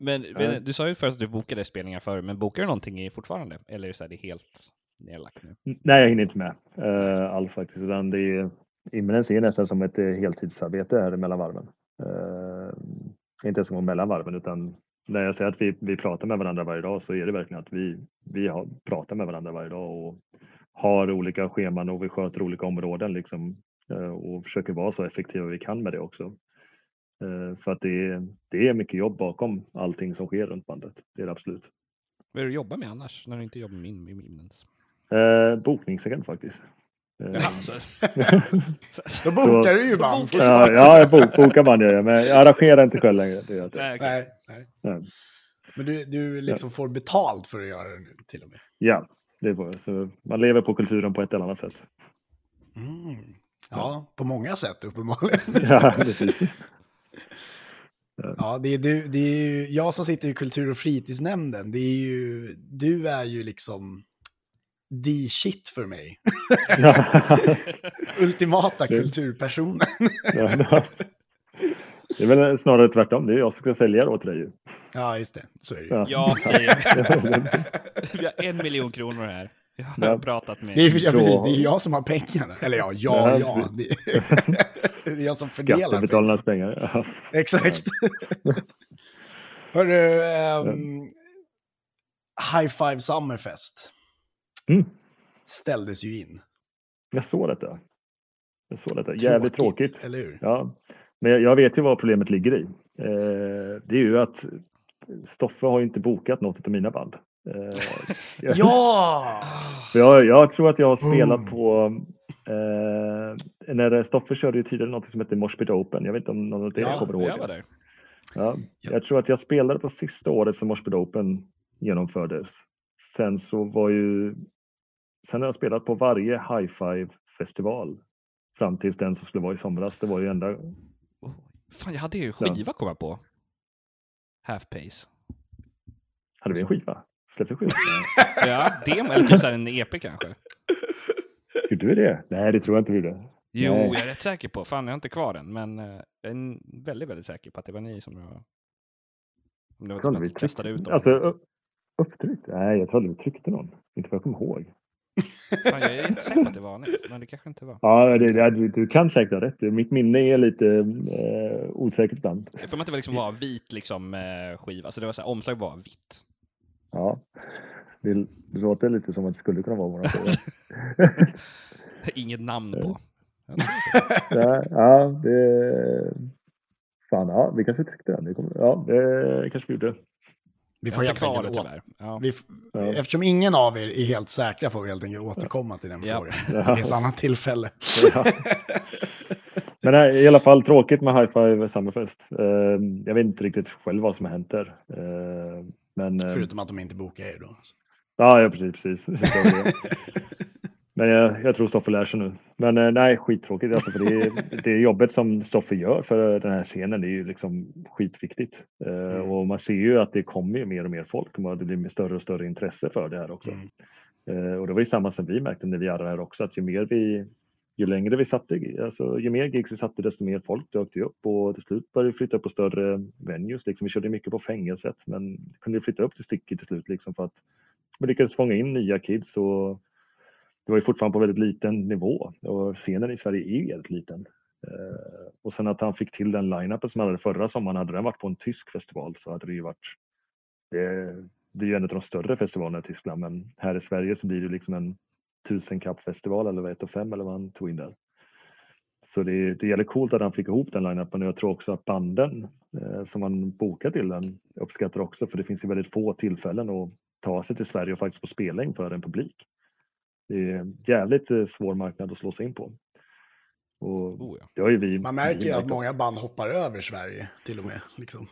[SPEAKER 6] Men, men du sa ju förut att du bokade spelningar förr, men bokar du någonting fortfarande? Eller är det, helt nedlagt nu?
[SPEAKER 5] Nej, jag hinner inte med uh, alls faktiskt. Utan det är, Imminens är nästan som ett eh, heltidsarbete här mellan varven. Eh, inte ens mellan varven utan när jag säger att vi, vi pratar med varandra varje dag så är det verkligen att vi, vi har, pratar med varandra varje dag och har olika scheman och vi sköter olika områden liksom, och försöker vara så effektiva vi kan med det också. Eh, för att det är, det är mycket jobb bakom allting som sker runt bandet. Det är det absolut.
[SPEAKER 6] Vad är det du jobbar med annars, när du inte jobbar med min, med Imminence?
[SPEAKER 5] Eh, bokningsagent faktiskt. Eh,
[SPEAKER 4] Alltså,
[SPEAKER 3] Då bokar du ju band.
[SPEAKER 5] Ja, ja jag bok, bokar band gör jag, men jag arrangerar inte själv längre. Det gör jag inte.
[SPEAKER 4] nej.
[SPEAKER 3] Nej, nej. Men du, du liksom får betalt för att göra det nu till och med.
[SPEAKER 5] Ja, det får jag. Så man lever på kulturen på ett eller annat sätt.
[SPEAKER 3] Mm. Ja, på många sätt uppenbarligen.
[SPEAKER 5] Ja, precis.
[SPEAKER 3] Ja, det är, du, det är ju jag som sitter i kultur och fritidsnämnden. Det är ju, du är ju liksom the shit för mig. Ultimata kulturpersonen.
[SPEAKER 5] Ja. Det är väl snarare tvärtom. Det är jag som ska sälja det åt dig.
[SPEAKER 3] Ja, just det. Så är det ju.
[SPEAKER 5] Ja.
[SPEAKER 6] Vi har en miljon kronor här. Jag har
[SPEAKER 5] Ja.
[SPEAKER 6] pratat med...
[SPEAKER 3] Det är, ja, precis, det är jag som har pengarna. Eller ja, Ja,
[SPEAKER 5] ja.
[SPEAKER 3] Det, är jag som fördelar.
[SPEAKER 5] Skattebetalarnas pengar. Ja.
[SPEAKER 3] Exakt. Hörru, ehm, High Five Summerfest
[SPEAKER 5] Mm.
[SPEAKER 3] ställdes ju in.
[SPEAKER 5] Jag såg detta. Jag såg detta. Jävligt tråkigt.
[SPEAKER 3] Eller hur?
[SPEAKER 5] Ja, men jag- jag vet ju vad problemet ligger i. Eh, det är ju att Stoffe har inte bokat något av mina band. Eh,
[SPEAKER 3] Ja!
[SPEAKER 5] jag, jag tror att jag har spelat
[SPEAKER 3] Mm.
[SPEAKER 5] på eh, när Stoffe körde ju tidigare något som hette Moshpit Open. Jag vet inte om någon av er
[SPEAKER 3] Ja,
[SPEAKER 5] kommer ihåg
[SPEAKER 6] Jag
[SPEAKER 5] det.
[SPEAKER 6] var där.
[SPEAKER 5] Ja,
[SPEAKER 3] Ja.
[SPEAKER 5] jag tror att jag spelade på sista året som Moshpit Open genomfördes. Sen så var ju Sen har jag spelat på varje high five festival fram tills den som skulle vara i somras. Det var ju enda
[SPEAKER 6] Oh, Fan, jag hade ju skiva kom jag på. Half Pace.
[SPEAKER 5] Hade vi en skiva? Släppte skiva?
[SPEAKER 6] Ja, demo, eller typ en EP kanske.
[SPEAKER 5] Gjorde vi det? Nej, det tror jag inte vi gjorde.
[SPEAKER 6] Jo,
[SPEAKER 5] Nej.
[SPEAKER 6] jag är rätt säker på. Fan, jag har inte kvar den, men eh, jag är väldigt, väldigt säker på att det var ni som jag... Om det var typ
[SPEAKER 5] vi
[SPEAKER 6] kastade ut dem.
[SPEAKER 5] Alltså, upp- upptryckt? Nej, jag trodde vi tryckte någon. Inte vad jag kommer ihåg.
[SPEAKER 6] Fan, jag är jättesäker på att det var ni, men det kanske inte var.
[SPEAKER 5] Ja, det, det, du, du kan säkert ha rätt. Mitt minne är lite eh, osäkert ibland.
[SPEAKER 6] Jag mig att det var liksom var vit liksom, eh, skiva, så det var så här, omslag var vitt.
[SPEAKER 5] Ja, det, det låter lite som att det skulle kunna vara våra skiva.
[SPEAKER 6] Inget namn på. Det.
[SPEAKER 5] ja, ja, det... Fan, ja, vi kanske tryckte den. Det ja, det kanske vi gjorde.
[SPEAKER 3] Vi
[SPEAKER 6] Jag
[SPEAKER 3] får helt
[SPEAKER 6] det
[SPEAKER 3] enkelt åt,
[SPEAKER 6] tyvärr. Ja.
[SPEAKER 3] vi,
[SPEAKER 5] Ja.
[SPEAKER 3] Eftersom ingen av er är helt säkra får vi helt enkelt återkomma till den
[SPEAKER 6] Ja.
[SPEAKER 3] frågan. Vid ett annat tillfälle.
[SPEAKER 5] Ja. Men nej, i alla fall tråkigt med High Five Summerfest. Eh, jag vet inte riktigt själv vad som har hänt där. Eh, men,
[SPEAKER 3] Förutom att de inte bokar er då.
[SPEAKER 5] Ja, ja, precis. precis. men jag, jag tror Stoffe lär sig nu. Men eh, nej, skittråkigt. Alltså, för det, det jobbet som Stoffe gör för den här scenen det är ju liksom skitviktigt. Eh,
[SPEAKER 3] Mm.
[SPEAKER 5] Och man ser ju att det kommer mer och mer folk. och Det blir större och större intresse för det här också.
[SPEAKER 3] Mm.
[SPEAKER 5] Eh, och det var ju samma som vi märkte när vi hade det här också, att ju mer vi ju längre vi satte, alltså ju mer gigs vi satte desto mer folk dök det upp och till slut började vi flytta på större venues. Liksom. Vi körde mycket på fängelset men kunde flytta upp till Sticky till slut liksom för att lyckades fånga in nya kids och det var ju fortfarande på väldigt liten nivå och scenen i Sverige är väldigt liten. Eh, och sen att han fick till den line-upen som han hade förra sommaren, hade den varit på en tysk festival så hade det ju varit det, det är ju en av de större festivalerna i Tyskland men här i Sverige så blir det liksom en tusenkappfestival eller vad 1 fem eller vad han tog in där. Så det, det gäller coolt att han fick ihop den line-upen och jag tror också att banden eh, som han bokar till den uppskattar också för det finns ju väldigt få tillfällen att ta sig till Sverige och faktiskt få spela inför en publik. Det är en jävligt eh, svår marknad att slå sig in på. Och
[SPEAKER 6] Oh, ja.
[SPEAKER 5] det har ju vi.
[SPEAKER 3] Man märker
[SPEAKER 5] vi
[SPEAKER 3] ju att många band hoppar över Sverige till och med. Liksom.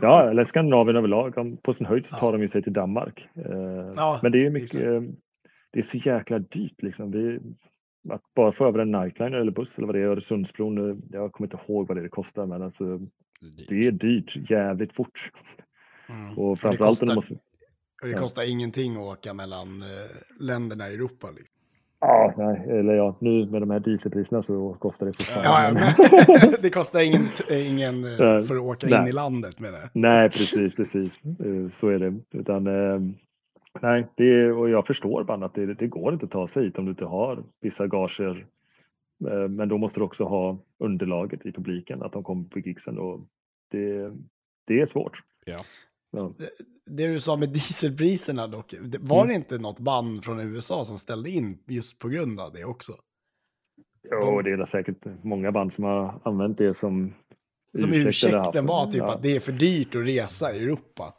[SPEAKER 5] Ja, eller Skandinavien överlag. På sin höjd så
[SPEAKER 3] Ja.
[SPEAKER 5] tar de ju sig till Danmark. Eh,
[SPEAKER 3] Ja,
[SPEAKER 5] Men det är ju mycket,
[SPEAKER 3] exakt.
[SPEAKER 5] eh, det är så jäkla dyrt liksom. Vi, att bara få över en nightliner eller buss eller vad det är, Öresundsbron, jag kommer inte ihåg vad det är men alltså, det är dyrt jävligt fort.
[SPEAKER 3] Mm.
[SPEAKER 5] Och
[SPEAKER 3] det
[SPEAKER 5] framförallt
[SPEAKER 3] kostar-
[SPEAKER 5] när måste,
[SPEAKER 3] Och det
[SPEAKER 5] Ja.
[SPEAKER 3] kostar ingenting att åka mellan eh, länderna i Europa. Liksom.
[SPEAKER 5] ja, nej, eller ja, nu med de här dieselpriserna så kostar det fortfarande.
[SPEAKER 3] Ja,
[SPEAKER 5] men
[SPEAKER 3] det kostar ingen, eh, ingen eh, för att åka
[SPEAKER 5] Nej.
[SPEAKER 3] in i landet med det.
[SPEAKER 5] Nej, precis, precis. Så är det. Utan, eh, nej, det är, och jag förstår bara att det, det går inte att ta sig hit om du inte har vissa gager. Men då måste du också ha underlaget i publiken, att de kommer på gigsen. Och det, det är svårt.
[SPEAKER 6] Ja.
[SPEAKER 5] Ja.
[SPEAKER 3] Det du sa med dieselpriserna dock, det- var
[SPEAKER 5] Mm.
[SPEAKER 3] det inte något band från USA som ställde in just på grund av det också?
[SPEAKER 5] Och det är säkert många band som har använt det som
[SPEAKER 3] Som ursäkten var typ
[SPEAKER 5] ja.
[SPEAKER 3] att det är för dyrt att resa i Europa.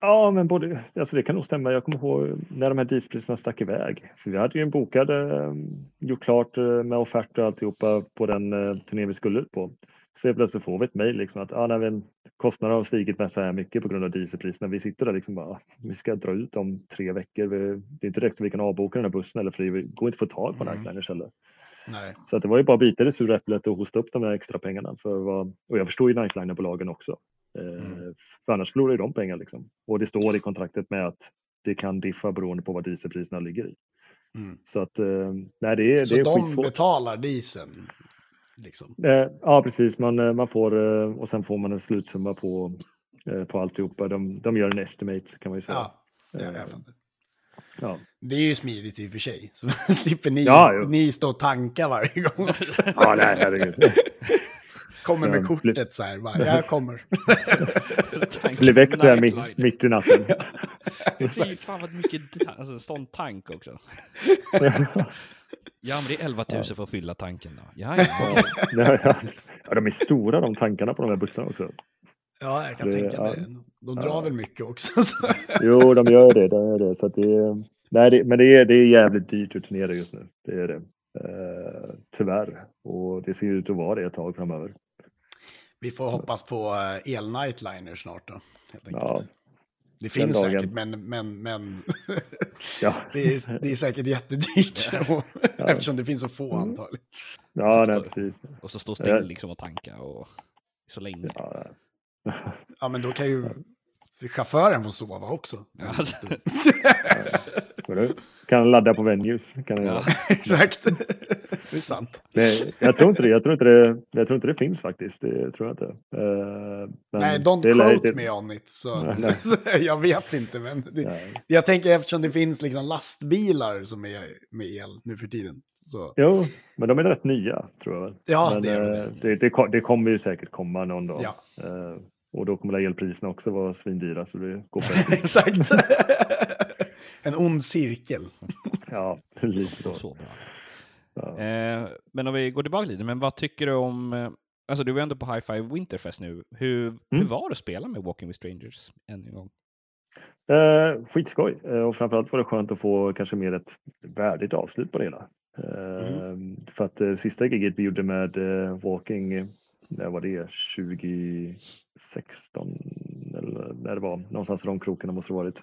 [SPEAKER 5] Ja, men både, alltså det kan nog stämma. Jag kommer ihåg när de här dispriserna stack iväg. För vi hade ju en bokad, eh, gjort klart eh, med offert och alltihopa på den eh, turné vi skulle ut på. Så plötsligt får vi ett mejl liksom att ah, nej, kostnaderna har stigit med så här mycket på grund av dieselpriserna. Vi sitter där liksom bara, "Ah, vi ska dra ut om tre veckor. Vi, det är inte direkt så vi kan avboka den här bussen eller för det går inte att få tag på
[SPEAKER 3] Mm.
[SPEAKER 5] Nightliners heller.
[SPEAKER 3] Nej.
[SPEAKER 5] Så att det var ju bara att bita i sura äpplet och hosta upp de här extra pengarna. För vad, och jag förstår ju Nightliner-bolagen också. Eh,
[SPEAKER 3] Mm.
[SPEAKER 5] För annars förlorar ju de pengar liksom. Och det står i kontraktet med att det kan diffa beroende på vad dieselpriserna ligger i.
[SPEAKER 3] Mm.
[SPEAKER 5] Så att eh, nej, det är,
[SPEAKER 3] Så
[SPEAKER 5] det är
[SPEAKER 3] de
[SPEAKER 5] skitsvårt.
[SPEAKER 3] betalar dieseln? Liksom.
[SPEAKER 5] Eh, ja, precis. Man, eh, man får eh, och sen får man en slutsumma på, på alltihopa. De, de gör en estimate kan man ju säga.
[SPEAKER 3] Ja, ja, jag fattar.
[SPEAKER 5] ja.
[SPEAKER 3] Det är ju smidigt i och för sig. Så slipper ni,
[SPEAKER 5] Ja, jo.
[SPEAKER 3] ni stå och tanka varje gång också.
[SPEAKER 5] ja, nej, herregud.
[SPEAKER 3] Kommer med kortet så här, bara, jag kommer.
[SPEAKER 5] Blir väckt där mitt, i natten.
[SPEAKER 6] Fy fan vad mycket alltså, sån tank också. Ja, men det är 11 000 för att fylla tanken då. Ja, ja.
[SPEAKER 5] ja, ja. ja, de är stora de tankarna på de här bussarna också.
[SPEAKER 3] Ja, jag kan
[SPEAKER 5] Det-
[SPEAKER 3] tänka mig
[SPEAKER 5] ja.
[SPEAKER 3] det. De drar väl mycket också. Så.
[SPEAKER 5] Jo, de gör det. De gör det. Så att det är, nej, det, men det är, det är jävligt dyrt att turnera just nu. Det är det. Eh, tyvärr. Och det ser ut att vara det ett tag framöver.
[SPEAKER 3] Vi får hoppas på eh, el-nightliner snart då. Helt enkelt.
[SPEAKER 5] Ja,
[SPEAKER 3] det finns säkert, men, men, men
[SPEAKER 5] ja,
[SPEAKER 3] det, är, det är säkert jättedyrt. Eftersom det finns så få antagligen.
[SPEAKER 5] ja
[SPEAKER 6] Så
[SPEAKER 5] nej,
[SPEAKER 6] står-
[SPEAKER 5] precis.
[SPEAKER 6] Och så stå still liksom och tanka och så länge.
[SPEAKER 5] Ja,
[SPEAKER 3] Ja, men då kan ju chauffören få sova också.
[SPEAKER 6] Ja, alltså,
[SPEAKER 5] kan ladda på venues. Kan jag,
[SPEAKER 6] ja.
[SPEAKER 3] Exakt. Det är sant.
[SPEAKER 5] Nej, jag tror inte det. Jag tror inte det, jag tror inte det finns faktiskt. Det tror jag inte. Men
[SPEAKER 3] Nej, don't
[SPEAKER 5] det
[SPEAKER 3] quote
[SPEAKER 5] det-
[SPEAKER 3] me on it. Så,
[SPEAKER 5] Nej,
[SPEAKER 3] jag vet inte, men det, jag tänker eftersom det finns liksom lastbilar som är med el nu för tiden. Så,
[SPEAKER 5] Jo, men de är rätt nya tror jag.
[SPEAKER 3] Ja,
[SPEAKER 5] men,
[SPEAKER 3] det är de
[SPEAKER 5] eh, det, det, det kommer ju säkert komma någon dag.
[SPEAKER 3] ja,
[SPEAKER 5] Eh, och då kommer elpriserna också vara svindyra så det går
[SPEAKER 3] exakt. en ond cirkel.
[SPEAKER 5] Ja, lite så.
[SPEAKER 6] Så bra.
[SPEAKER 5] Ja.
[SPEAKER 6] Eh, men om vi går tillbaka lite, men vad tycker du om... eh, Alltså du var ändå på High Five Winterfest nu. Hur, hur
[SPEAKER 5] Mm.
[SPEAKER 6] var det att spela med Walking with Strangers än en gång?
[SPEAKER 5] Eh, skitskoj eh, och framförallt var det skönt att få kanske mer ett värdigt avslut på det hela. Eh, För att eh, sista giget vi gjorde med eh, Walking, när var det? 2016 eller när det var någonstans i de krokarna måste det ha varit.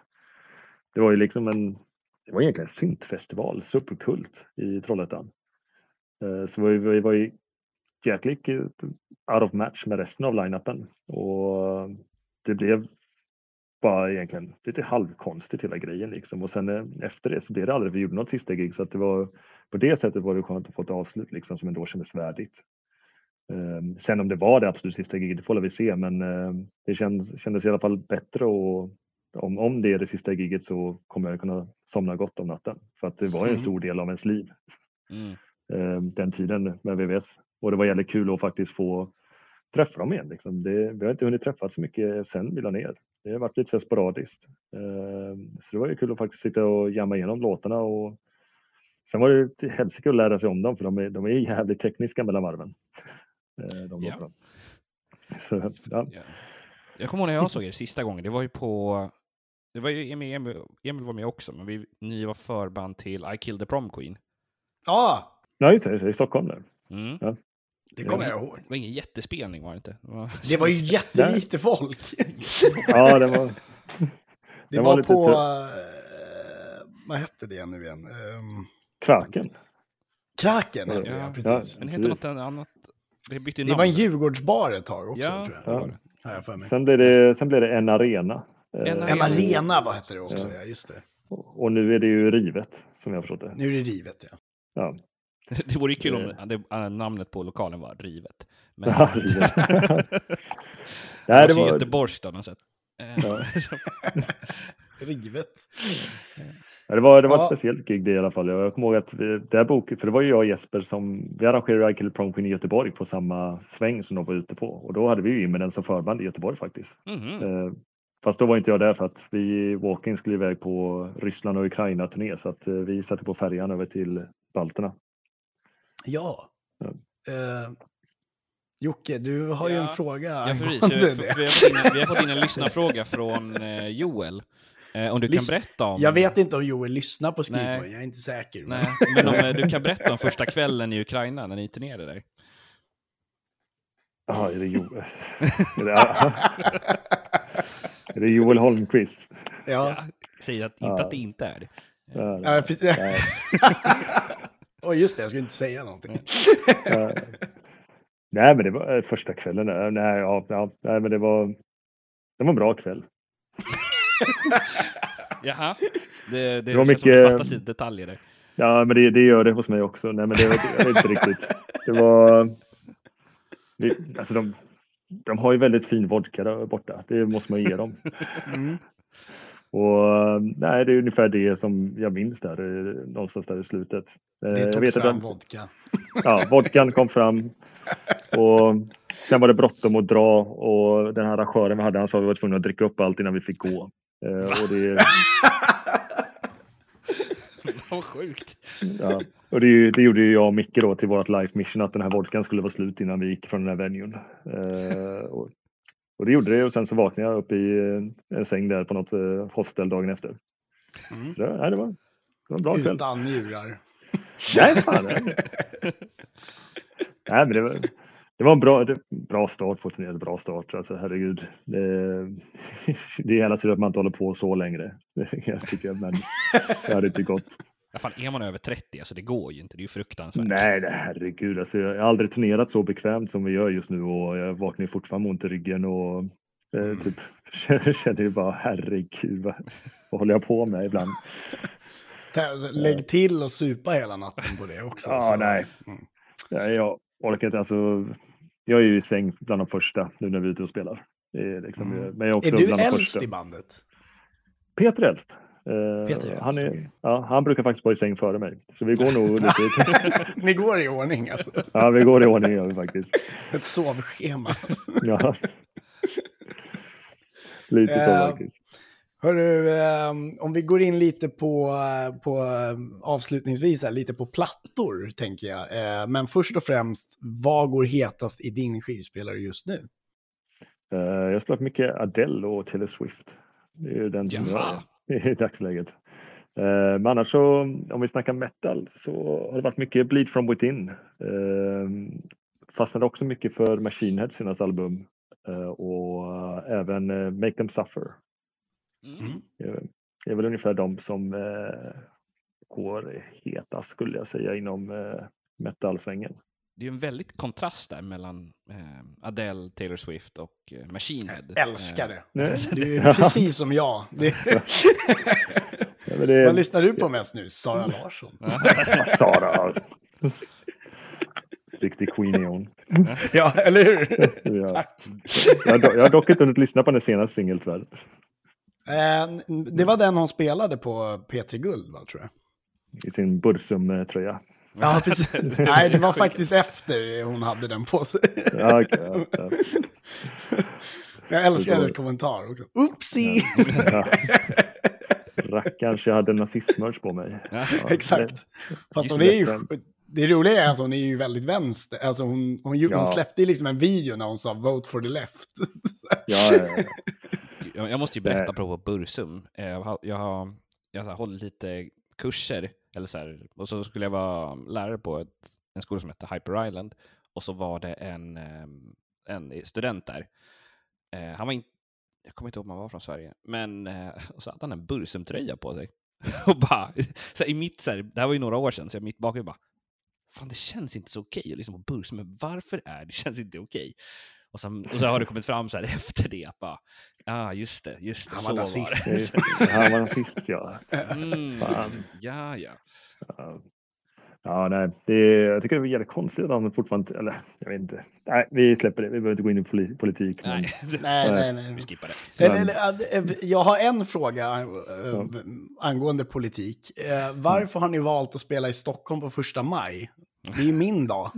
[SPEAKER 5] Det var ju liksom en, det var egentligen en syntfestival, superkult i Trollhättan. Eh, så vi, vi var ju jäkligt out of match med resten av line-upen och det blev bara egentligen lite halvkonstigt hela grejen liksom. Och sen eh, efter det så blev det aldrig, vi gjorde något sista gig så att det var på det sättet var det skönt att få ett avslut liksom som ändå kändes värdigt. Eh, sen om det var det absolut sista giget, det får vi se, men eh, det kändes, kändes i alla fall bättre och om, om det är det sista giget så kommer jag kunna somna gott om natten. För att det var ju en
[SPEAKER 3] Mm.
[SPEAKER 5] stor del av ens liv
[SPEAKER 6] Mm.
[SPEAKER 5] eh, den tiden med VVS. Och det var jävligt kul att faktiskt få träffa dem igen. Liksom. Det, vi har inte hunnit träffas så mycket sen vi la ner. Det har varit lite sporadiskt. Så det var ju kul att faktiskt sitta och jamma igenom låtarna. Och sen var det till helsike att lära sig om dem för de är, de är jävligt tekniska mellan varven. Eh, de
[SPEAKER 6] Ja.
[SPEAKER 5] låtarna. Så, ja.
[SPEAKER 6] Ja. Jag kommer ihåg när jag såg er sista gången, det var ju på... Det var ju Emil, Emil, var med också, men vi, ni var förband till I killed the prom queen.
[SPEAKER 3] Ja,
[SPEAKER 5] ja, just det, i Stockholm där.
[SPEAKER 6] Mm.
[SPEAKER 5] Ja.
[SPEAKER 3] det kommer jag ihåg.
[SPEAKER 6] Det var ingen jättespelning var det inte? Det var,
[SPEAKER 3] Det var ju jättelite folk.
[SPEAKER 5] Ja, det var,
[SPEAKER 3] Det
[SPEAKER 5] Det var
[SPEAKER 3] var, på... eh, vad hette det nu igen? Um,
[SPEAKER 5] Kraken.
[SPEAKER 3] Kraken hette
[SPEAKER 6] Ja,
[SPEAKER 3] det,
[SPEAKER 6] ja,
[SPEAKER 3] precis.
[SPEAKER 6] Men det hette något annat? Det bytte
[SPEAKER 3] Det var en Djurgårdsbar ett tag också,
[SPEAKER 6] Ja,
[SPEAKER 3] tror jag. för mig.
[SPEAKER 5] Sen blev det, sen blev det en arena. Eh,
[SPEAKER 6] En
[SPEAKER 3] En
[SPEAKER 6] arena.
[SPEAKER 3] vad hette det också? Ja, just det.
[SPEAKER 5] Och nu är det ju rivet som jag har förstått det.
[SPEAKER 3] Nu är det rivet, ja.
[SPEAKER 5] Ja.
[SPEAKER 6] Det vore ju kul om
[SPEAKER 5] Eh.
[SPEAKER 6] det, äh, namnet på lokalen var Rivet. Men
[SPEAKER 5] Ja, rivet.
[SPEAKER 6] det
[SPEAKER 5] Nej,
[SPEAKER 6] var
[SPEAKER 5] det
[SPEAKER 6] så
[SPEAKER 5] var,
[SPEAKER 6] göteborgskt av något sätt. Eh,
[SPEAKER 5] Ja.
[SPEAKER 3] Rivet.
[SPEAKER 5] Ja, det var, det var ett
[SPEAKER 3] Ja.
[SPEAKER 5] speciellt gig det i alla fall. Jag kommer ihåg att det här boken, för det var ju jag och Jesper som, vi arrangerade I Kill Prom Queen i Göteborg på samma sväng som de var ute på. Och då hade vi ju in med den som förband i Göteborg faktiskt.
[SPEAKER 6] mhm.
[SPEAKER 5] Eh, fast då var inte jag där för att vi i Walking skulle iväg på Ryssland och Ukraina turné så att eh, vi satte på färjan över till balterna.
[SPEAKER 3] Ja.
[SPEAKER 5] Ja.
[SPEAKER 3] Eh, Jocke, du har ju en
[SPEAKER 6] Ja.
[SPEAKER 3] fråga
[SPEAKER 6] Ja, precis. Vi,
[SPEAKER 3] det.
[SPEAKER 6] vi, har fått in, en- vi har fått in en lyssnarfråga från eh, Joel. Eh, om du kan
[SPEAKER 3] Lys-
[SPEAKER 6] berätta om...
[SPEAKER 3] Jag vet inte om Joel lyssnar på Skrivborg,
[SPEAKER 6] Nej.
[SPEAKER 3] jag är inte säker. men-
[SPEAKER 6] Nej, men om eh, du kan berätta om första kvällen i Ukraina när ni turnerade där.
[SPEAKER 5] Ja, är det Joel? är, det, är det Joel Holmqvist?
[SPEAKER 3] Ja.
[SPEAKER 6] Säg att, inte
[SPEAKER 5] Ja.
[SPEAKER 6] att det inte är det.
[SPEAKER 5] Ja,
[SPEAKER 3] Ja.
[SPEAKER 5] Nej.
[SPEAKER 3] Oj, just det, jag skulle inte säga någonting.
[SPEAKER 5] Ja. Nej, men det var eh, första kvällen. där. Nej, ja, ja, nej, men det var, det var en bra kväll.
[SPEAKER 6] Jaha. Det, det,
[SPEAKER 5] var
[SPEAKER 6] känns som
[SPEAKER 5] mycket-
[SPEAKER 6] det fattas lite detaljer där.
[SPEAKER 5] Ja, men det, det gör det hos mig också. Nej, men det var det var inte riktigt. Det var... Det, alltså de, de har ju väldigt fin vodka där borta. Det måste man ge dem.
[SPEAKER 3] Mm.
[SPEAKER 5] Och nej, det är ungefär det som jag minns där, eh, någonstans där i slutet. Eh,
[SPEAKER 3] Det
[SPEAKER 5] vet att
[SPEAKER 3] fram
[SPEAKER 5] de,
[SPEAKER 3] vodka.
[SPEAKER 5] ja, vodkan kom fram och sen var det bråttom att dra och den här arrangören vi hade, han sa att vi var tvungna att dricka upp allt innan vi fick gå. Eh, och det,
[SPEAKER 6] Vad sjukt.
[SPEAKER 5] Ja, och det, det gjorde ju jag och Micke då till vårt life mission att den här vodkan skulle vara slut innan vi gick från den här venuen. Eh, och, och det gjorde det och sen så vaknade jag upp i eh, en säng där på något eh, hostel dagen efter.
[SPEAKER 3] Mm.
[SPEAKER 5] Så det, nej, det, var, det var en bra kväll.
[SPEAKER 3] Utan njurar.
[SPEAKER 5] Nej, fan. Nej, nej men det var, det var en bra, bra start på turneringen. Bra start. Alltså herregud. Det, det är hela tiden att man inte håller på så längre. Jag tycker, men det hade inte gått.
[SPEAKER 6] Ja, fan, är man över 30, alltså det går ju inte. Det är ju fruktansvärt.
[SPEAKER 5] Nej, herregud. Alltså, jag har aldrig turnerat så bekvämt som vi gör just nu och jag vaknar ju fortfarande med ont i ryggen och eh, typ känner, känner ju bara herregud, vad, vad håller jag på med ibland?
[SPEAKER 3] Lägg till och supa hela natten på det också.
[SPEAKER 5] Ja,
[SPEAKER 3] så-
[SPEAKER 5] nej.
[SPEAKER 3] Mm.
[SPEAKER 5] Nej, jag orkar inte. Alltså, jag är ju i säng bland de första nu när vi är ute och spelar. Är liksom,
[SPEAKER 3] Mm.
[SPEAKER 5] Men jag är också
[SPEAKER 3] Är du
[SPEAKER 5] bland
[SPEAKER 3] äldst
[SPEAKER 5] första.
[SPEAKER 3] i bandet?
[SPEAKER 5] Peter är äldst. Eh,
[SPEAKER 3] Peter är
[SPEAKER 5] han, är, ja, han brukar faktiskt vara i säng före mig. Så vi går nog lite...
[SPEAKER 3] Ni går i ordning alltså.
[SPEAKER 5] ja, vi går i ordning vi faktiskt.
[SPEAKER 3] Ett sovschema.
[SPEAKER 5] Ja. Lite så
[SPEAKER 3] Eh,
[SPEAKER 5] faktiskt.
[SPEAKER 3] Hörru, ehm, om vi går in lite på, eh, på ehm, avslutningsvis, här, lite på plattor tänker jag. Eh, men först och främst, vad går hetast i din skivspelare just nu?
[SPEAKER 5] Eh, jag har spelat mycket Adele och Taylor Swift. Det är ju den som
[SPEAKER 6] Jaha.
[SPEAKER 5] jag är i dagsläget. Eh, Men annars så, om vi snackar metal, så har det varit mycket Bleed from within. Eh, Fastnade också mycket för Machine Heads senaste album. Eh, Och eh, även eh, Make Them Suffer.
[SPEAKER 6] Mm.
[SPEAKER 5] Eh, Det är väl ungefär de som eh, går hetast skulle jag säga inom eh, metalsvängen.
[SPEAKER 6] Det är en väldigt kontrast där mellan eh, Adele, Taylor Swift och eh, Machine Head.
[SPEAKER 3] Jag älskar det.
[SPEAKER 5] Nej.
[SPEAKER 3] Du är precis som jag. Det,
[SPEAKER 5] Ja, men det,
[SPEAKER 3] vad lyssnar du på mest nu? Sara Larsson?
[SPEAKER 5] Sara. Riktig queen är hon.
[SPEAKER 3] Ja, eller hur?
[SPEAKER 5] Ja.
[SPEAKER 3] Tack.
[SPEAKER 5] Jag, jag har dock inte hunnit lyssna på den senaste singeln tyvärr.
[SPEAKER 3] Eh, det var den hon spelade på P3 Guld, va, tror jag.
[SPEAKER 5] I sin Bursum-tröja.
[SPEAKER 3] Ja, precis. Nej, det var faktiskt efter hon hade den på sig.
[SPEAKER 5] Ja, okej, ja, ja.
[SPEAKER 3] Jag älskar hennes kommentar också. Oopsie!
[SPEAKER 5] Ja. Rackarns, jag hade nazistmerch på mig. Ja,
[SPEAKER 3] Exakt. Fast hon är ju...
[SPEAKER 6] det.
[SPEAKER 3] Roliga är att hon är ju väldigt vänster. Alltså hon, hon, ju-
[SPEAKER 5] Ja.
[SPEAKER 3] hon släppte ju liksom en video när hon sa vote for the left.
[SPEAKER 5] Ja, ja, ja.
[SPEAKER 6] Jag, jag måste ju berätta
[SPEAKER 5] Nej.
[SPEAKER 6] apropå Bursum. Eh, Jag har, jag har, jag har hållit lite kurser, eller så här, och så skulle jag vara lärare på ett, en skola som heter Hyper Island. Och så var det en, eh, en student där. Eh, Han var inte, jag kommer inte ihåg om han var från Sverige, men eh, och så hade han en Bursum-tröja på sig. Och bara, så här, i mitt, så här, det här var ju några år sedan, så jag mitt bakhuvud bara, fan det känns inte så okej lyssna på Bursum, men varför är det känns inte okej? Och, sen, och så har det kommit fram så här efter det, att bara, ah just det, just det,
[SPEAKER 3] Han
[SPEAKER 6] så
[SPEAKER 3] var
[SPEAKER 6] var
[SPEAKER 3] nazist.
[SPEAKER 5] Han var nazist, ja.
[SPEAKER 6] Mm,
[SPEAKER 5] Fan.
[SPEAKER 6] ja, ja.
[SPEAKER 5] Ja, Ja, nej, det jag tycker det är jävligt konstigt att han fortfarande, eller jag vet inte. Nej, vi släpper det. Vi behöver inte gå in i poli- politik. Men,
[SPEAKER 6] Nej,
[SPEAKER 3] nej, nej, nej.
[SPEAKER 6] vi skippar det.
[SPEAKER 3] Eller, eller, äh, Jag har en fråga äh, angående politik. Varför har ni valt att spela i Stockholm på första maj? Det är ju min dag.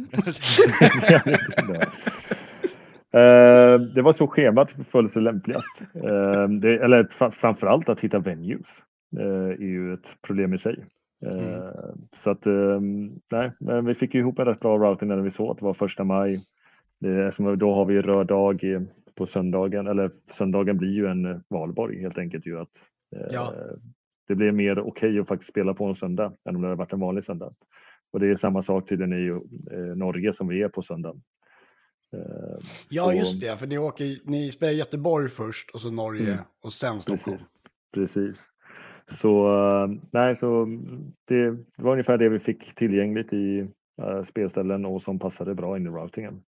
[SPEAKER 5] Eh, det var så schemat föll sig lämpligast. Eh, det, eller fa- framförallt att hitta venues eh, är ju ett problem i sig. Eh, Så att eh, nej, men vi fick ju ihop en rätt bra routing när vi såg att det var första maj. Då har vi röd dag på söndagen, eller söndagen blir ju en eh, valborg helt enkelt ju att
[SPEAKER 3] Ja.
[SPEAKER 5] det blir mer okej att faktiskt spela på en söndag än om det hade varit en vanlig söndag. Och det är samma sak tydligen i Norge som vi är på söndag. Eh,
[SPEAKER 3] Ja,
[SPEAKER 5] så-
[SPEAKER 3] just det. För ni, åker, ni spelar Göteborg först och så Norge
[SPEAKER 5] Mm.
[SPEAKER 3] och sen Stockholm.
[SPEAKER 5] Precis. Precis. Så eh, nej, så det, det var ungefär det vi fick tillgängligt i eh, spelställen och som passade bra in i routingen.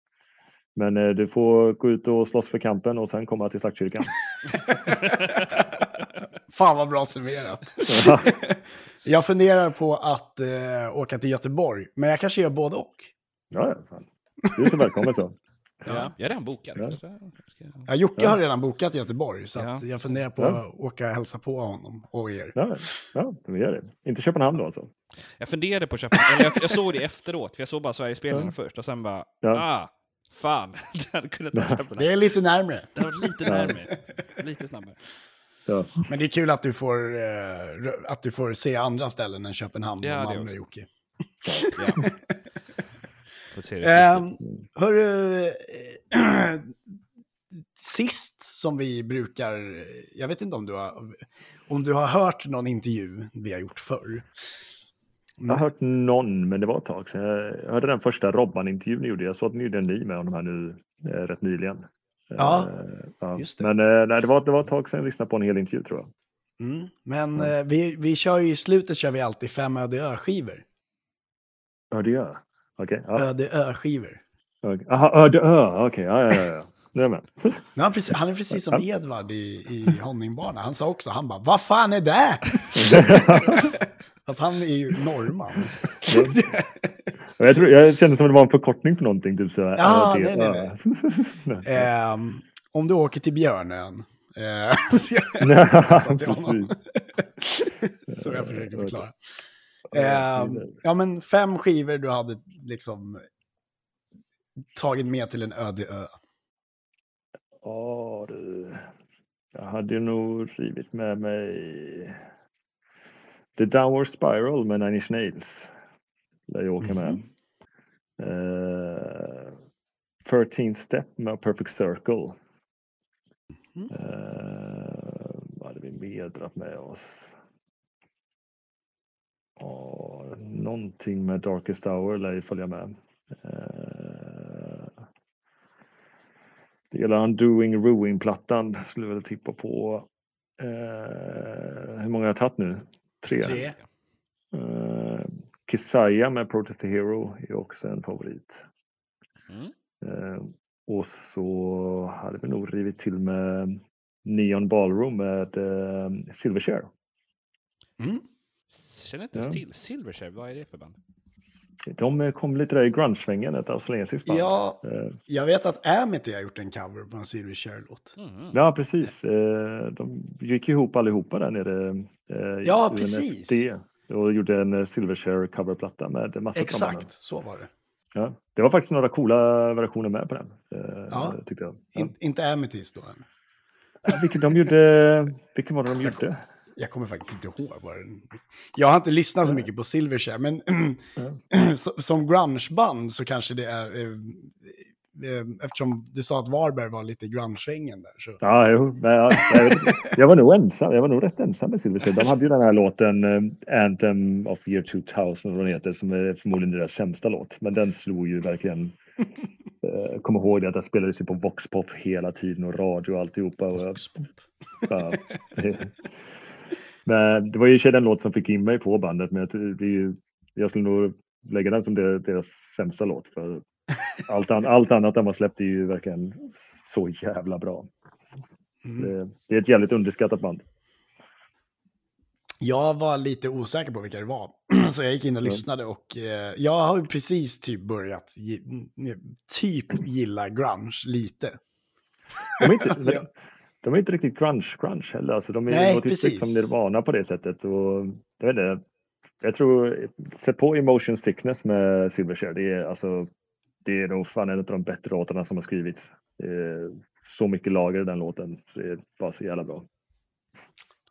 [SPEAKER 5] Men du får gå ut och slåss för kampen och sen komma till slaktkyrkan.
[SPEAKER 3] Fan vad bra summerat. jag funderar på att eh, åka till Göteborg, men jag kanske gör både och.
[SPEAKER 5] ja, ja, fan. Du är så välkommen så.
[SPEAKER 6] Ja. Jag är redan bokat.
[SPEAKER 5] Ja.
[SPEAKER 3] Ja, Jocke
[SPEAKER 5] Ja.
[SPEAKER 3] har redan bokat Göteborg, så att
[SPEAKER 6] Ja.
[SPEAKER 3] jag funderar på
[SPEAKER 5] Ja.
[SPEAKER 3] att åka och hälsa på honom och er.
[SPEAKER 5] Ja, ja vi gör det. Inte Köpenhamn då alltså?
[SPEAKER 6] Jag funderade på att köpa, eller jag, jag såg det efteråt, för jag såg bara Sverigespelarna
[SPEAKER 5] Ja.
[SPEAKER 6] först och sen bara,
[SPEAKER 5] Ja.
[SPEAKER 6] ah, fan, det hade kunnat ta
[SPEAKER 3] Det är lite närmre.
[SPEAKER 6] Det hade varit lite
[SPEAKER 5] Ja.
[SPEAKER 6] närmare, lite snabbare.
[SPEAKER 5] Ja,
[SPEAKER 3] Men det är kul att du får, eh, att du får se andra ställen än Köpenhamn
[SPEAKER 6] Ja,
[SPEAKER 3] och Malmö. Jocke.
[SPEAKER 6] Ja. Det
[SPEAKER 3] Um, hörru, eh, sist som vi brukar, jag vet inte om du har, om du har hört någon intervju vi har gjort förr.
[SPEAKER 5] jag har hört någon, men det var ett tag sedan. Jag hörde den första Robban-intervjun ni gjorde. Jag såg att ni gjorde en ny med honom här nu eh, rätt nyligen.
[SPEAKER 3] Ja,
[SPEAKER 5] Eh, ja.
[SPEAKER 3] just det.
[SPEAKER 5] Men eh, nej, det, var, det var ett tag sedan jag lyssnade på en hel intervju tror jag.
[SPEAKER 3] Mm. Men eh, vi, vi kör ju i slutet kör vi alltid fem Öde Ö-skivor.
[SPEAKER 5] Ja, det gör Okej. ja.
[SPEAKER 3] Öde Ö-skivor.
[SPEAKER 5] Okej. Aha, Öde ö. Okej, ja, ja, ja, ja. Nu är jag med.
[SPEAKER 3] Precis, han är precis som Edvard i, i Honningbarna. Han sa också, han bara, vad fan är det? Alltså han är ju norrman.
[SPEAKER 5] Ja, Jag, tror, jag kände som att det var en förkortning för någonting. Typ så här,
[SPEAKER 3] Ja, nej, nej.
[SPEAKER 5] Nej.
[SPEAKER 3] Ehm, om du åker till Björnön. Eh, så jag. Som jag försökte förklara.
[SPEAKER 5] Ja,
[SPEAKER 3] Ehm, ja, men fem skivor du hade liksom tagit med till en öde ö.
[SPEAKER 5] Ja, du. Jag hade nog rivit med mig The Downward Spiral med Nine Inch Nails. Där jag åker med. Eh, 13 Step med Perfect Circle.
[SPEAKER 3] Mhm.
[SPEAKER 5] Eh, vad hade vi mer dragit med oss? Ja, någonting med Darkest Hour lär ju följa med. Eh, det gäller Undoing Ruin-plattan skulle jag väl tippa på. Eh, hur många har jag tagit nu? Tre.
[SPEAKER 3] Tre.
[SPEAKER 5] Uh, Kisaya med Protest Hero är också en favorit.
[SPEAKER 6] Mm.
[SPEAKER 5] Eh, och så hade vi nog rivit till med Neon Ballroom med uh, Silverchair.
[SPEAKER 3] Mm.
[SPEAKER 6] Känner inte ens
[SPEAKER 5] Ja.
[SPEAKER 6] till Silverchair, vad är det för band?
[SPEAKER 5] De kom lite där i grunge-svängen, ett australiensiskt band.
[SPEAKER 3] Ja,
[SPEAKER 5] Eh,
[SPEAKER 3] jag vet att Amity har gjort en cover på en Silverchair-låt.
[SPEAKER 6] Mm.
[SPEAKER 5] ja, precis. Eh, de gick ihop allihopa där nere. eh,
[SPEAKER 3] Ja,
[SPEAKER 5] i
[SPEAKER 3] precis.
[SPEAKER 5] Och gjorde en eh, Silverchair coverplatta med massa.
[SPEAKER 3] Exakt, så var det.
[SPEAKER 5] Ja, det var faktiskt några coola versioner med på den.
[SPEAKER 3] Ja.
[SPEAKER 5] Tyckte jag. Ja.
[SPEAKER 3] In, inte Amethyst då än.
[SPEAKER 5] Ja, vilken, de gjorde, vilken var det de gjorde?
[SPEAKER 3] Jag kommer faktiskt inte ihåg vad den... Jag har inte lyssnat så mycket på Silverchair, men så- som grungeband så kanske det är... eh, eh, Eftersom du sa att Varberg var lite grunge-svängen där. Så.
[SPEAKER 5] Ja, jo, men jag, jag, jag var nog ensam. Jag var nog rätt ensam med Silverchair. De hade ju den här låten eh, Anthem of year 2000, vad den heter, som är förmodligen deras sämsta låt. Men den slog ju verkligen. Eh, kom ihåg det att den spelades ju på Voxpop hela tiden och radio och alltihopa. Och jag, ja, men det var ju i sig den låt som fick in mig på bandet. Men jag, det är ju, jag skulle nog lägga den som deras, sämsta låt. För allt, an, allt annat de har släppt är ju verkligen så jävla bra.
[SPEAKER 3] Mm.
[SPEAKER 5] Det, det är ett jävligt underskattat band.
[SPEAKER 3] Jag var lite osäker på vilka det var, så jag gick in och lyssnade och eh, jag har precis typ börjat typ gilla grunge lite.
[SPEAKER 5] De är inte,
[SPEAKER 3] Alltså, jag-
[SPEAKER 5] de är inte riktigt grunge grunge heller. Alltså, de är
[SPEAKER 3] Nej,
[SPEAKER 5] typ
[SPEAKER 3] precis.
[SPEAKER 5] liksom Nirvana på det sättet. Och, jag, vet inte, jag tror, sätt på Emotion Sickness med Silverchair. Det är, alltså, det är nog fan en av de bättre låtarna som har skrivits. Är så mycket lager i den låten. Det är bara så jävla bra.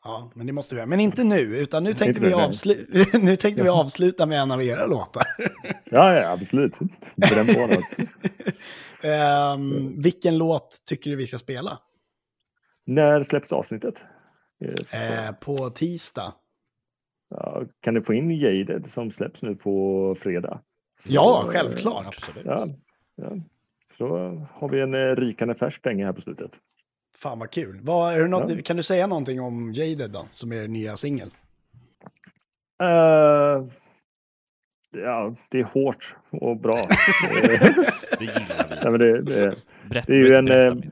[SPEAKER 3] Ja, men det måste vi göra. Men inte nu, utan nu tänkte, vi, avslu- nu tänkte vi avsluta med en av era låtar.
[SPEAKER 5] Ja, ja absolut. Något.
[SPEAKER 3] Ehm, vilken låt tycker du vi ska spela?
[SPEAKER 5] När släpps avsnittet? Eh,
[SPEAKER 3] Eh, på tisdag.
[SPEAKER 5] Ja, kan du få in Jaded som släpps nu på fredag?
[SPEAKER 3] Ja,
[SPEAKER 5] Så,
[SPEAKER 3] självklart.
[SPEAKER 6] Absolut.
[SPEAKER 5] Ja, ja. Så har vi en eh, rikande färsk dänga här på slutet.
[SPEAKER 3] Fan vad kul. Vad, är det något,
[SPEAKER 5] Ja.
[SPEAKER 3] Kan du säga någonting om Jaded då, som är nya singel?
[SPEAKER 5] Eh, ja, det är hårt och bra. Eh,
[SPEAKER 6] Det gillar vi.
[SPEAKER 5] nej, men det, det,
[SPEAKER 6] Berätta,
[SPEAKER 5] det är ju en...
[SPEAKER 6] berätta
[SPEAKER 5] eh.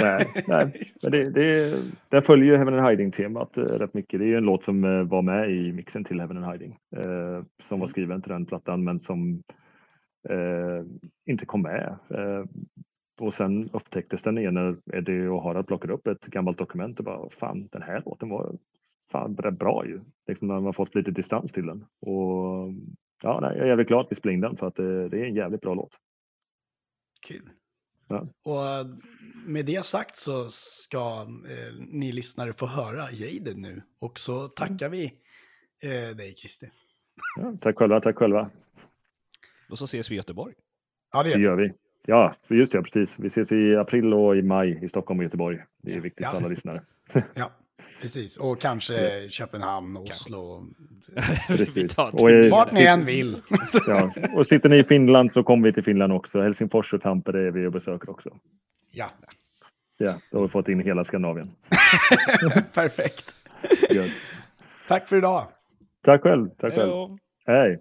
[SPEAKER 5] Nej, nej, men det, det, den följer ju Heaven and Hiding-temat eh, rätt mycket. Det är ju en låt som eh, var med i mixen till Heaven and Hiding. Eh, som var skriven till den plattan men som eh, inte kom med. Eh, och sen upptäcktes den igen när Eddie och Harald plockade upp ett gammalt dokument och bara fan den här låten var fan rätt bra ju. Liksom när man fått lite distans till den. Och ja, nej, jag är jävligt glad att vi spelade in den för att eh, det är en jävligt bra låt.
[SPEAKER 3] Kul.
[SPEAKER 5] Ja.
[SPEAKER 3] Och eh, med det sagt så ska eh, ni lyssnare få höra Jaded nu. Och så tackar vi eh, dig, Christer.
[SPEAKER 5] Ja, tack själva, tack själva.
[SPEAKER 6] Och så ses vi i Göteborg.
[SPEAKER 3] Ja, det
[SPEAKER 5] Det
[SPEAKER 3] gör vi.
[SPEAKER 5] gör vi. Ja, just det, precis. Vi ses i april och i maj i Stockholm och Göteborg. Det är
[SPEAKER 6] Ja.
[SPEAKER 5] viktigt
[SPEAKER 3] Ja.
[SPEAKER 5] för alla lyssnare.
[SPEAKER 3] Ja, precis. Och kanske Köpenhamn, Oslo.
[SPEAKER 5] Precis.
[SPEAKER 3] Vart ni än vill.
[SPEAKER 5] Ja. Och sitter ni i Finland så kommer vi till Finland också. Helsingfors och Tampere är vi och besöker också.
[SPEAKER 3] Ja,
[SPEAKER 5] Ja, då har vi fått in hela Skandinavien.
[SPEAKER 3] perfekt. Tack för idag.
[SPEAKER 5] Tack själv. Tack själv. Hej.